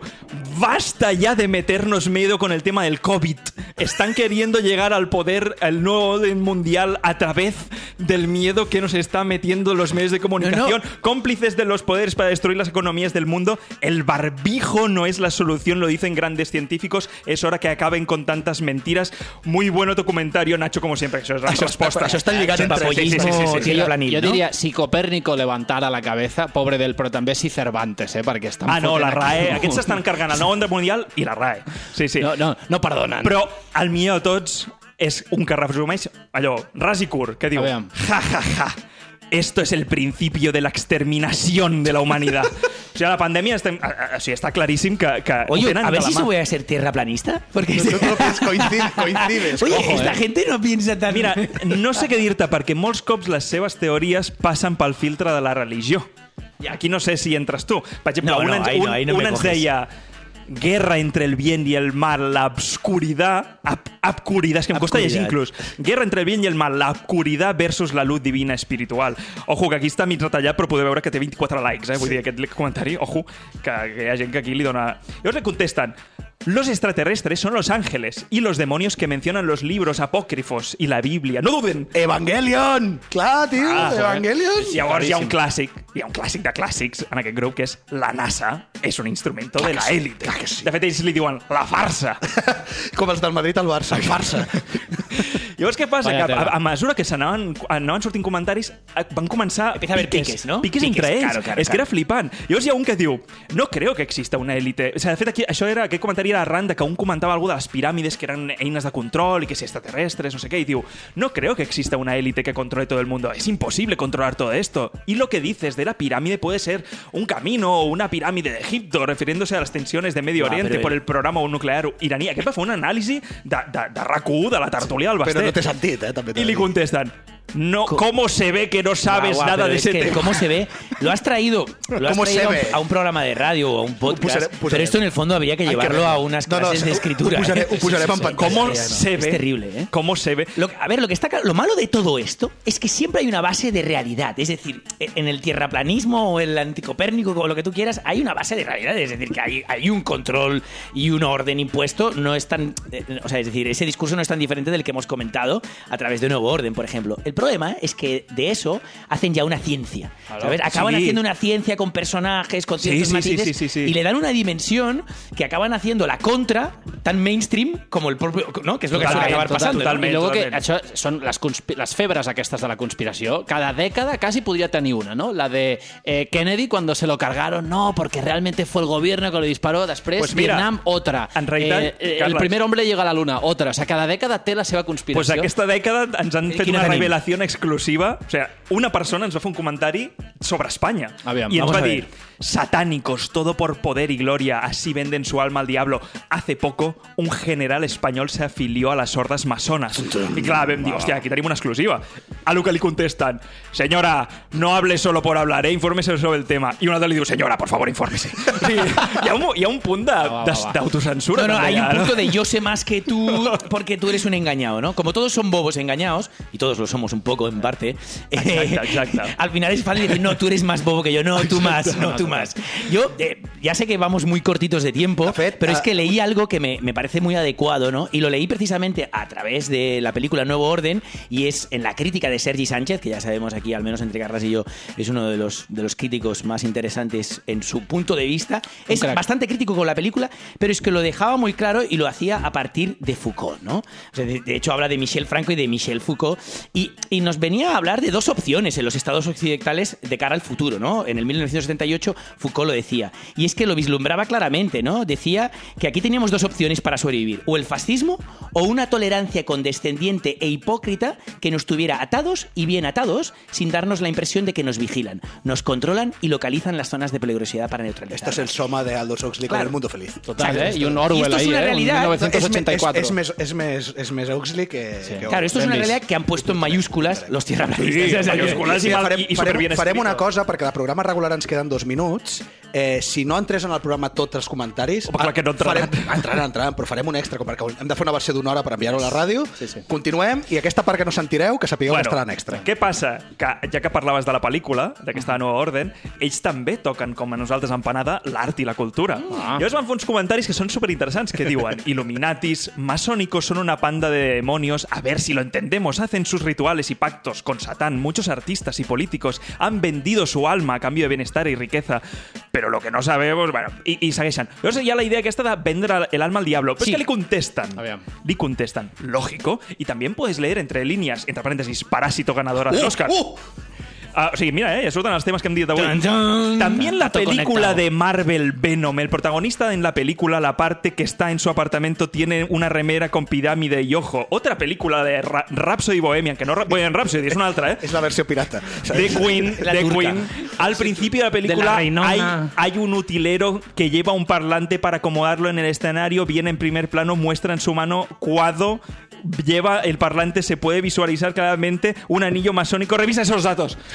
basta ya de meternos miedo con el tema del COVID. Están queriendo llegar al poder, al nuevo orden mundial a través del miedo que nos está metiendo los medios de comunicación, cómplices de los poderes para destruir las economías del mundo. El barbijo no es la solución, lo dicen grandes científicos. Es hora que acaben con tantas mentiras. Muy bueno tu comentario, Nacho, como siempre. Això és la resposta. Això està lligat amb papollismo, Sí, sí, sí, sí, sí. jo, jo diria, si Copèrnico levantara la cabeza, pobre del, però també si Cervantes, eh, perquè estan Ah, no, la aquí RAE. un- Aquests s'estan cargant el nou ordre mundial i la RAE. Sí, sí. No, no, no perdonen. Però el millor de tots és un que resumeix allò, ras i curt, que diu ja, ja, ja, esto es el principio de la exterminación de la humanidad. sigui, a la pandèmia estem, a, a, o sigui, està claríssim que, que Oye, tenen a ver si se voy a ser tierraplanista. Porque Coincides, coincides. Oye, Ojo, esta eh? gente no piensa tan... Mira, no sé què dir-te, perquè molts cops les seves teories passen pel filtre de la religió. I aquí no sé si entres tu. Per exemple, No, un, no, ens, ahí no, un, ahí no un me ens coges. Guerra entre el bien y el mal, la obscuridad, obscuridad, és que em costa llegir inclús. Guerra entre el bien y el mal, la obscuridad versus la luz divina espiritual. Ojo, que aquí està mig retallat, però podeu veure que té 24 likes, eh? Vull dir, aquest comentari, ojo, que, que hi ha gent que aquí li dona... Llavors li contesten, los extraterrestres son los ángeles y los demonios que mencionan los libros apócrifos y la Biblia. No duden! Evangelion! Clar, tio, Ah, Evangelion. Llavors hi ha un clàssic, hi ha un clàssic de clàssics en aquest grup que és la NASA és un instrumento de la élite. De fet, ells li diuen la farsa. Com els del Madrid al Barça, farsa. Llavors, què passa? Vaya Que a, a mesura que s'anaven anaven sortint comentaris, eh, van començar Empieza a haber piques, ¿no? Piques, Piques, entre ells. claro, claro, és que era claro. flipant. Llavors hi ha un que diu, no creo que exista una élite. O sigui, de fet, aquí, això era, aquest comentari era arran de que un comentava algú de les piràmides que eren eines de control i que si extraterrestres, no sé qué, y diu, no creo que exista una élite que controle todo el mundo. Es imposible controlar todo esto. Y lo que dices de la pirámide puede ser un camino o una pirámide de Egipto, refiriéndose a las tensiones de Medio Ah, Oriente por el programa nuclear iraní. Aquest va fer un anàlisi de, de, de RAC1, de la tertúlia del Basté. Però no té sentit, eh? També contestan, no, ¿cómo se ve que no sabes Guau, guau, nada pero de es ese que tema? ¿Cómo se ve? Lo has traído, lo has ¿Cómo se traído a un- ve? a un programa de radio o a un podcast. Pero esto en el fondo habría que llevarlo verlo. a unas No, no, clases de escritura. ¿eh? ¿Cómo Es se es ve? terrible, ¿eh? ¿Cómo se ve? Lo- a ver, lo que está claro- lo malo de todo esto es que siempre hay una base de realidad. Es decir, e, en el tierraplanismo o el anticopérnico o lo que tú quieras, hay una base de realidad. Es decir, que hay, hay un control y un orden impuesto. No es tan. eh, O sea, es decir, ese discurso no es tan diferente del que hemos comentado a través de Nuevo Orden, por ejemplo. El problema es que de eso hacen ya una ciencia. ¿sabes? Acaban Sí. haciendo una ciencia con personajes, con ciertos sí, sí, matices sí, sí, sí. y le dan una dimensión que acaban haciendo la contra tan mainstream como el propio. ¿No? Que es lo que suele Totalment, acabar total- pasando. ¿no? I luego que totalment. això són les, les febres aquestes de la conspiració. Cada dècada quasi podria tenir una, ¿no? La de eh, Kennedy cuando se lo cargaron, no, porque realmente fue el gobierno que lo disparó. Després, Pues mira, Vietnam, otra. en realitat, Eh, eh, el primer hombre llega a la luna, otra. O sea, cada dècada té la seva Pues conspiració. aquesta dècada ens han fet Quina una tenim? revelació exclusiva. O sea, una persona ens va fer un comentari sobre Espanya. Aviam, I ens va a dir, ver. Satánicos, todo por poder y gloria, así venden su alma al diablo. Hace poco, un general español se afilió a las hordas masonas. I clar, vam dir, hòstia, aquí una exclusiva. A lo que li contesten, señora, no hable solo por hablar, eh, infórmese sobre el tema. I un altre li diu, señora, por favor, infórmese. Sí, hi, ha un, hi ha un punt d'autocensura. No, no, hay un no? punto de yo sé más que tú porque tú eres un engañado, ¿no? Como todos son bobos engañados, y todos lo somos un poco en parte, eh, Exacto, exacto. al final es fácil decir, no, tú eres más bobo que yo, no, tú más, no, tú más. Yo eh, ya sé que vamos muy cortitos de tiempo, pero es que leí algo que me, me parece muy adecuado, ¿no? Y lo leí precisamente a través de la película Nuevo Orden, y es en la crítica de Sergi Sánchez, que ya sabemos aquí, al menos entre Carras y yo, es uno de los, de los críticos más interesantes en su punto de vista. Es bastante crítico con la película, pero es que lo dejaba muy claro y lo hacía a partir de Foucault, ¿no? O sea, de, de hecho, habla de Michel Franco y de Michel Foucault. Y, y nos venía a hablar de dos opciones en los estados occidentales de cara al futuro, ¿no? En el 1978 Foucault lo decía. Y es que lo vislumbraba claramente, ¿no? Decía que aquí teníamos dos opciones para sobrevivir: o el fascismo o una tolerancia condescendiente e hipócrita que nos tuviera atados y bien atados sin darnos la impresión de que nos vigilan, nos controlan y localizan las zonas de peligrosidad para neutralizar. Esto es el soma de Aldous Huxley con Claro. el mundo feliz. Total, Exacto. eh? I un Y Orwell esto es ahí, una eh? realidad. Un És, és, 1984. és, més, és, més, és més Huxley que... que Claro, esto es una realidad que han puesto en mayúsculas los tierraplanistas. Sí, mayúsculas. Mira, i i- i farem, una cosa, perquè de programa regular ens queden dos minuts. notes Eh, si no entrés en el programa tots els comentaris... Home, clar que no entraran. Farem, entraran, entraran, però farem un extra, com perquè hem de fer una versió d'una hora per enviar-ho a la ràdio. Sí, sí. Continuem, i aquesta part que no sentireu, que sapigueu que estarà en extra. Què passa? Que ja que parlaves de la pel·lícula, d'aquesta nova orden, ells també toquen, com a nosaltres en Panada, l'art i la cultura. Ah. Llavors van fer uns comentaris que són superinteressants, que diuen Illuminatis, masónicos son una panda de demonios, a ver si lo entendemos, hacen sus rituales y pactos con Satán. Muchos artistas y políticos han vendido su alma a cambio de bienestar y riqueza, pero lo que no sabemos... Bueno, i, i segueixen. Llavors hi ha la idea aquesta de vendre el alma al diablo. Però Sí. és que li contesten. Aviam. Li contesten, lógico, y también puedes leer entre líneas, entre paréntesis, parásito ganador al Oscar. Uh! Ah, o sigui, mira, eh, ja surten els temes que hem dit avui. Tan, tan. También la Todo película conectado. de Marvel Venom. El protagonista en la película, la parte que está en su apartamento, tiene una remera con pirámide y ojo. Otra película de Ra Rhapsody Bohemian, que no Ra- Bohemian Rhapsody, es una otra, ¿eh? És la versió pirata. De Queen, La de turca. Queen. Al principio de la película la hay, reinona. hay un utilero que lleva un parlante para acomodarlo en el escenario, viene en primer plano, muestra en su mano cuadro, lleva el parlante, se puede visualizar claramente un anillo masónico. Revisa esos datos.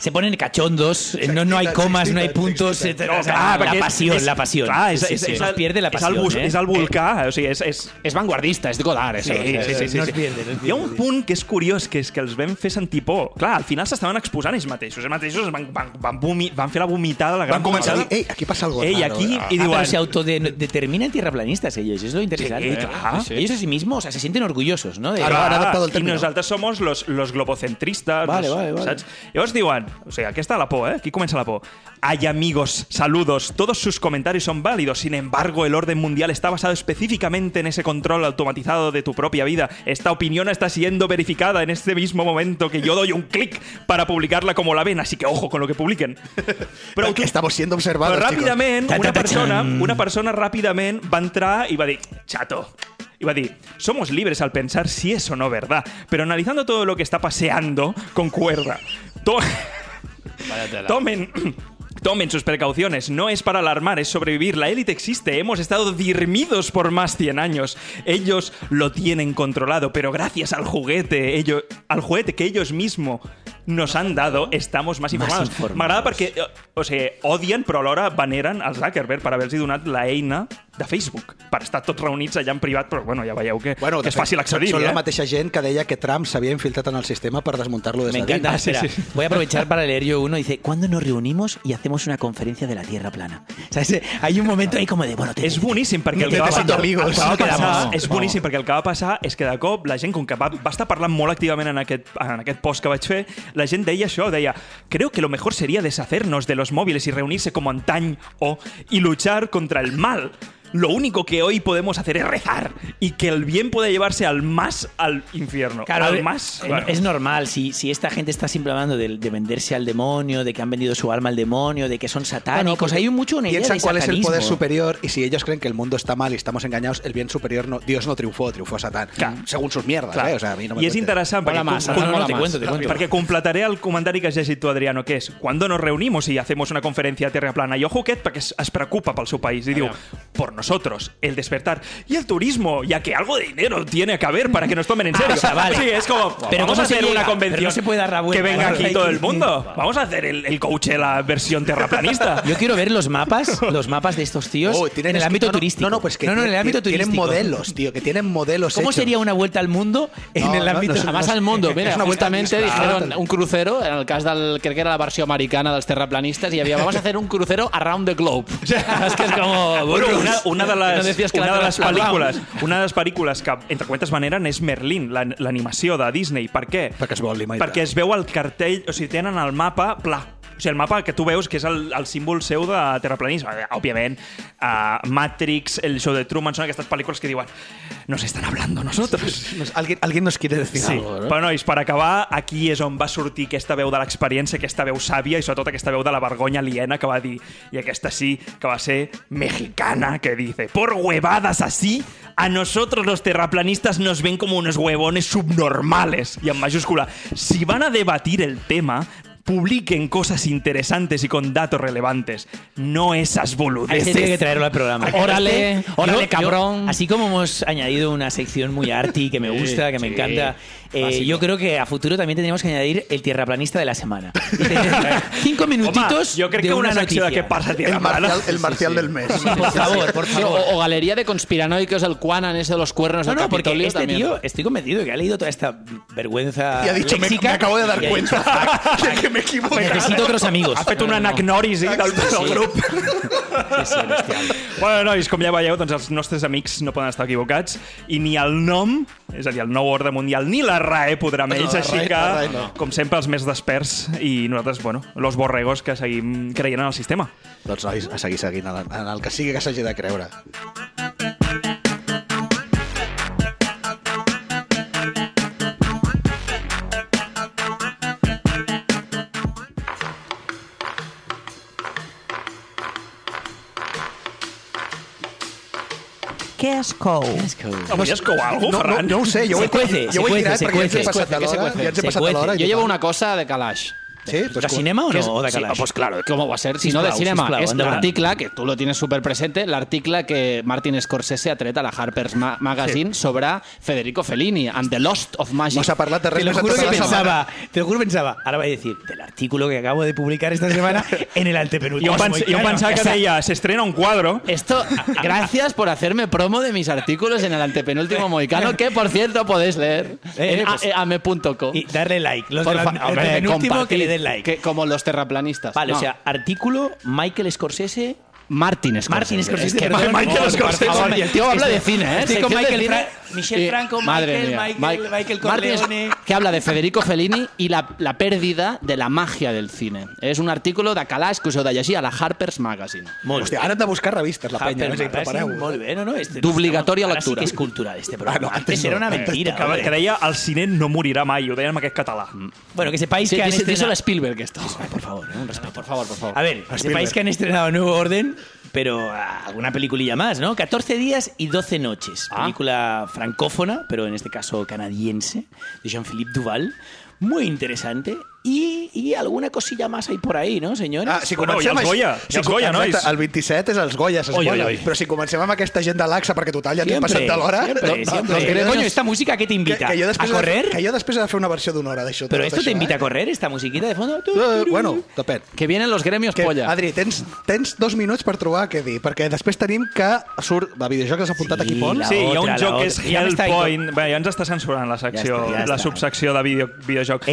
Se ponen cachondos, eh, no, no hay comas, no hay puntos. eh, No, o sea, clar, la és- pasión, és- la pasión. Clar, és, Sí, és, sí, és, nos el- pierde la és el, pasión. bus, eh? és el volcà, o sigui, és, és, És vanguardista, és de Godard, això. Sí, sí, sí, sí, no sí. es pierde, no es Hi ha un punt que és curiós, que és que els vam fer sentir por. Clar, al final s'estaven exposant ells mateixos. Ells mateixos es van, van, van, vomi, van fer la vomitada, la gran Van començar a dir, ei, aquí passa algo raro. aquí, Ah. y Ah, diuen... pero se autodeterminan tierraplanistas ellos, es lo interesante. Sí, claro. Sí. Ellos a sí mismos, o sea, se sienten orgullosos, ¿no? De, Ara- ara adaptado el I término. nosaltres somos los, los globocentristes. Vale, vale, vale. Saps? Llavors diuen, o sea, aquí està la por, ¿eh? Aquí comença la por. Ay, amigos, saludos. Todos sus comentarios son válidos. Sin embargo, el orden mundial está basado específicamente en ese control automatizado de tu propia vida. Esta opinión está siendo verificada en este mismo momento que yo doy un clic para publicarla como la ven, así que ojo con lo que publiquen. Però tu, Estamos siendo observados, Ta, ta, una persona, una persona ràpidament va entrar i va dir, chato, y va a decir, somos libres al pensar si es o no verdad, pero analizando todo lo que está paseando, concuerda. To- Tomen... Tomen sus precauciones, no es para alarmar, es sobrevivir. La élite existe, hemos estado dormidos por más 100 años. Ellos lo tienen controlado, pero gracias al juguete, ello- al juguete que ellos mismos nos han dado, estamos más informados. informados. M'agrada perquè, eh, o sigui, odien, però alhora veneren el Zuckerberg per haver-los donat la eina de Facebook, per estar tots reunits allà en privat, però bueno, ja veieu que, Bueno, que és fet, fàcil accedir. Són eh? la mateixa gent que deia que Trump s'havia infiltrat en el sistema per desmuntar-lo des Me de encanta. dins. Espera, voy a aprovechar para leer yo uno. Dice, ¿cuándo nos reunimos y hacemos una conferencia de la Tierra plana? O sea, ese- hay un momento ahí como de, bueno, te, És boníssim perquè el que va passar, amigos. el que va passar és boníssim perquè el que va passar és que de cop la gent, com que va, va estar parlant molt activament en aquest, en aquest post que vaig fer, la gent deia això, deia creo que lo mejor sería deshacernos de los móviles y reunirse como antaño o y luchar contra el mal. Lo único que hoy podemos hacer es rezar y que el bien puede llevarse al más al infierno. Claro, al eh, más. bueno. es normal. Si, si esta gente está siempre hablando de, de venderse al demonio, de que han vendido su alma al demonio, de que son satánicos, hay mucho una idea Piensan de cuál es el poder superior y si ellos creen que el mundo está mal y estamos engañados, el bien superior no, Dios no triunfó, triunfó Satán. Según sus mierdas. ¿eh? O sea, a mí no me I és cuentes. interessant Mola perquè, massa, com- no, no, com- te cuento, te cuento. perquè completaré el comentari que has llegit tu, Adriano, que és cuando nos reunimos y hacemos una conferencia a Tierra Plana. I ojo aquest perquè es, es preocupa pel seu país i diu, por nosotros, el despertar y el turismo, ya que algo de dinero tiene que haber para que nos tomen en serio. Ah, o sea, vale. Sí, es como, Pero vamos ¿cómo a hacer llega? una convención Pero no se puede dar la vuelta, que venga aquí todo que- el mundo. Vamos a hacer el, el Coachella versión terraplanista. Yo quiero ver los mapas, los mapas de estos tíos Oh, tienen en el ámbito no, no, turístico. No, no, pues que no, no, en el tienen- ámbito tienen turístico. modelos, tío, que tienen modelos ¿Cómo hechos. sería una vuelta al mundo en No, el no, ámbito no, Además al mundo, mira, una vuelta justamente dijeron un crucero, en el cas del, crec que era la versió americana dels terraplanistas, y había, vamos a hacer un crucero around the globe. es que es como... Bueno, una, una de no les, que una de les pel·lícules una de les pel·lícules que, entre cometes, veneren és Merlin, la- l'animació de Disney. Per què? Perquè es veu. Perquè es veu el cartell, o sigui, tenen el mapa pla. O sigui, el mapa que tu veus que és el, el símbol seu de terraplanisme. Eh, Òbviament, uh, Matrix, el show de Truman, són aquestes pel·lícules que diuen nos están hablando nosotros. Nos- Alguien, alguien nos quiere decir Sí, algo, ¿no? però nois, per acabar, aquí és on va sortir aquesta veu de l'experiència, aquesta veu sàvia i sobretot aquesta veu de la vergonya aliena que va dir, i aquesta sí, que va ser mexicana, que dice, por huevadas así, a nosotros los terraplanistas nos ven como unos huevones subnormales, y en mayúscula. Si van a debatir el tema, publiquen cosas interesantes y con datos relevantes, no esas A este boludeces. tiene que traerlo al programa. Órale, órale, yo, cabrón. así como hemos añadido una sección muy arty que me gusta, que me encanta, eh, yo creo que a futuro también tendríamos que añadir el tierraplanista de la semana. Cinco minutitos Home, jo crec de que una, noticia. què passa a El Plana. marcial, el marcial del mes. Sí, por favor, por Sí, favor. o, o galería de conspiranoicos, el Quanan ese de los cuernos No, del no, porque este también. tío, estoy convencido que ha leído toda esta vergüenza Y ha dicho, me, léxica me acabo de dar cuenta dicho, de que me equivoco. Necesito otros amigos. Ha fet un anacnoris del, del grup. Sí, sí, bestial. Bueno, nois, com ja veieu, doncs els nostres amics no poden estar equivocats i ni el nom, és a dir, el nou ordre mundial, ni la RAE podrà amb No, així RAE- que, RAE no. com sempre, els més desperts i nosaltres, bueno, los borregos que seguim creient en el sistema. Doncs nois, a seguir seguint en el, en el que sigui que s'hagi de creure. Què es cou? Què es cou? Home, es cou alguna cosa, Ferran? No, no, ho sé, jo ho he, tirat perquè ja ens he passat de l'hora. Jo llevo una cosa de calaix. Sí, pues ¿De cinema o no? O de sí, pues claro, ¿cómo va a ser? Si no de cinema. sisplau, es endavant. l'article, que tu lo tienes súper presente, l'article que Martin Scorsese ha tret a la Harper's Ma- Magazine sobre Federico Fellini and the Lost of Magic. No s'ha parlat de Te lo juro que pensaba, te lo juro pensaba, ahora voy a decir, del artículo que acabo de publicar esta semana en el antepenúltimo. Jo, pens, jo pensava que deia, s'estrena un quadro. Esto, gracias por hacerme promo de mis artículos en el antepenúltimo Moicano, que por cierto podéis leer Eh, en pues- ame.com. Y darle like. Los Por del antepenúltimo que den like. que- como los terraplanistas. Vale, No, o sea, artículo Michael Scorsese. Martin Scorsese. Martin Scorsese, Es que. Michael por Scorsese. favor. Y el tío habla de cine, ¿eh? estoy con Michael Michel Y- Franco, Michael, mía. Michael, Michael es- Corleone. que habla de Federico Fellini y la, la pérdida de la magia del cine. És un artículo de Calaix que us heu de llegir a la Harper's Magazine. Molt Hòstia, ara hem de buscar revistes, la penya. Harper No sé, Magazine, prepareu. Molt bé, no, no. Este, D'obligatòria Ara sí lectura. que és cultural, este programa. Ah, no, Antes antes era no. una mentira. Que, que deia el cine no morirà mai, ho deien en aquest català. Bueno, que sepáis Sí, que han dice- díselo estrenado... a Spielberg esto. Por favor, eh, un respeto. Por favor, por favor. A ver, que sepáis que han estrenado Nuevo Orden, pero ah, alguna peliculilla más, ¿no? 14 días y 12 noches. Ah. Película francófona, pero en este caso canadiense, de Jean-Philippe Duval. Muy interesante. Y, y alguna cosilla más hay por ahí, ¿no, señores? Ah, si Bueno, comencem... i els Goya, i els Goya, exacte, nois. El 27 és els Goya, Oi, oi, oi. Però si comencem amb aquesta gent de l'AXA, perquè total ja Siempre, passat de l'hora... siempre, no- no- siempre. no queremos- Coño, esta música que te que, invita que jo a correr. Que jo després he de fer una versió d'una hora d'això. Pero tot esto això, te invita eh? a correr, esta musiquita de fondo. Eh, bueno, depèn. Que vienen los gremios Que, polla. Adri, tens, tens dos minuts per trobar què dir, perquè després tenim que surt de videojocs, has apuntat Sí, aquí, Pol? Sí, hi ha un joc que és Hellpoint... Bé, ja ens està censurant la secció, la subsecció de video, videojoc.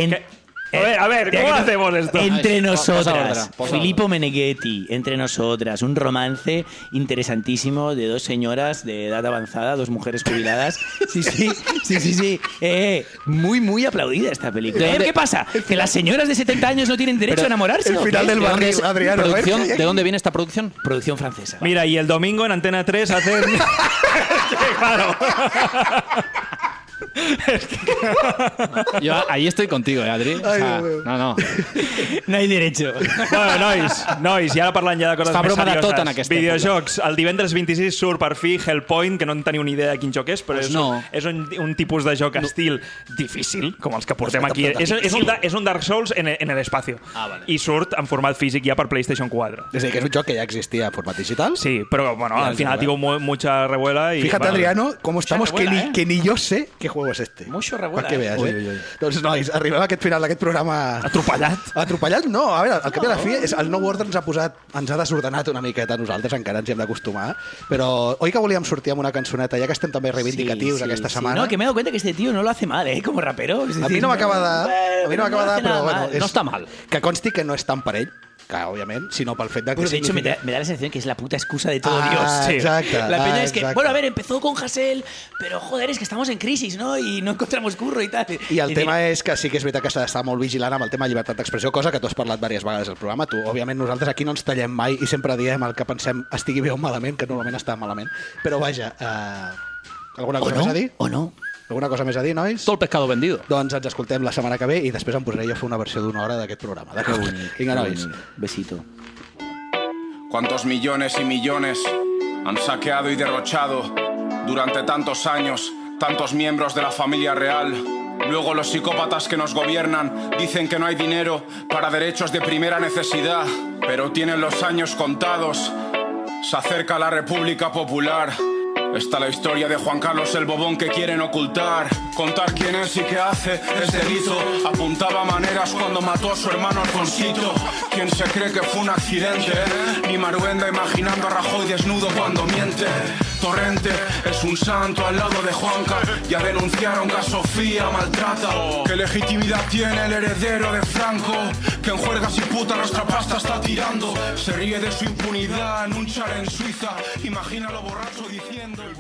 A ver, a ver, Ya ¿cómo hacemos esto? Entre nosotras, Filippo Meneghetti, entre nosotras, un romance interesantísimo de dos señoras de edad avanzada, dos mujeres jubiladas. Sí, sí, sí, sí, sí. Eh, muy, muy aplaudida esta película. ¿De- ¿Qué pasa? ¿Que las señoras de 70 años no tienen derecho Pero a enamorarse? el final del ¿De dónde, barril, es- Adriano, a ver, producción- ¿qué hay ¿De dónde viene esta producción? Producción francesa. Mira, y el domingo en Antena 3 hacen... Sí, claro. Yo ahí estoy contigo, eh, Adri. O sea, no, no. No hay derecho. Bueno, nois, nois, i ara parlant ja de coses Es fa més broma de serioses. tot en aquesta Videojocs. El divendres 26 surt per fi Hellpoint, que no en teniu ni idea de quin joc és, però Pues és, no. un, és un, un tipus de joc estil difícil, com els que portem aquí. total, És, és, un, da- és un Dark Souls en, en l'espacio. Ah, vale. I surt en format físic ja per PlayStation 4. És a dir, que és un joc que ja existia en format digital. Sí, pero bueno, al final digo mu- mucha revuela y... Fíjate, bueno, Adriano, cómo estamos, que, ni, ¿eh? que ni yo sé qué juego es este. Mucho revuela, Per què eh? veas, Ui, eh? ui, ui. Doncs, nois, arribem a aquest final d'aquest programa... Atropellat. Atropellat no, a veure, al cap i a la fi és, el nou ordre ens ha posat, ens ha desordenat una miqueta a nosaltres, encara ens hi hem d'acostumar, però oi que volíem sortir amb una cançoneta, ja que estem també reivindicatius Sí, sí, aquesta sí. setmana? No, que me he dado cuenta que este tío no lo hace mal, ¿eh? Como rapero. Es A mi no m'acaba de... Bueno, A mi no m'acaba de... Però, bueno, és, No està mal. Que consti que no és tan per ell, que, òbviament, sinó pel fet de que Bueno, de hecho, me significa- da, me da la sensación que es la puta excusa de todo Ah, Dios. Sí. exacte, La peña ah, es que, exacte. bueno, a ver, empezó con Hassel, pero joder, es que estamos en crisis, ¿no? Y no encontramos curro y tal. I el tema és que sí que és veritat que s'ha d'estar molt vigilant amb el tema de llibertat d'expressió, cosa que tu has parlat diverses vegades al programa. Tu, òbviament, nosaltres aquí no ens tallem mai i sempre diem el que pensem estigui bé o malament, que normalment està malament. Però vaja, eh, alguna ¿O cosa no? més a dir? ¿O no? Alguna cosa més a dir, nois? Todo el pescado vendido. Doncs ens escoltem la setmana que ve i després em posaré jo a fer una versió d'una hora d'aquest programa. D'acord? Vinga, nois. Besito. ¿Cuántos millones y millones han saqueado y derrochado durante tantos años tantos miembros de la familia real? Luego los psicópatas que nos gobiernan dicen que no hay dinero para derechos de primera necesidad, pero tienen los años contados. Se acerca la República Popular. Está la historia de Juan Carlos el Bobón que quieren ocultar. Contar quién es y qué hace es delito. Apuntaba maneras cuando mató a su hermano Alfonsito. ¿Quién se cree que fue un accidente? Ni Maruenda imaginando a Rajoy desnudo cuando miente. Torrente es un santo al lado de Juanca. Ya denunciaron que a Sofía maltrata. ¿Qué legitimidad tiene el heredero de Franco? Que en juergas y puta nuestra pasta está tirando. Se ríe de su impunidad en un char en Suiza. Imagínalo borracho diciendo. El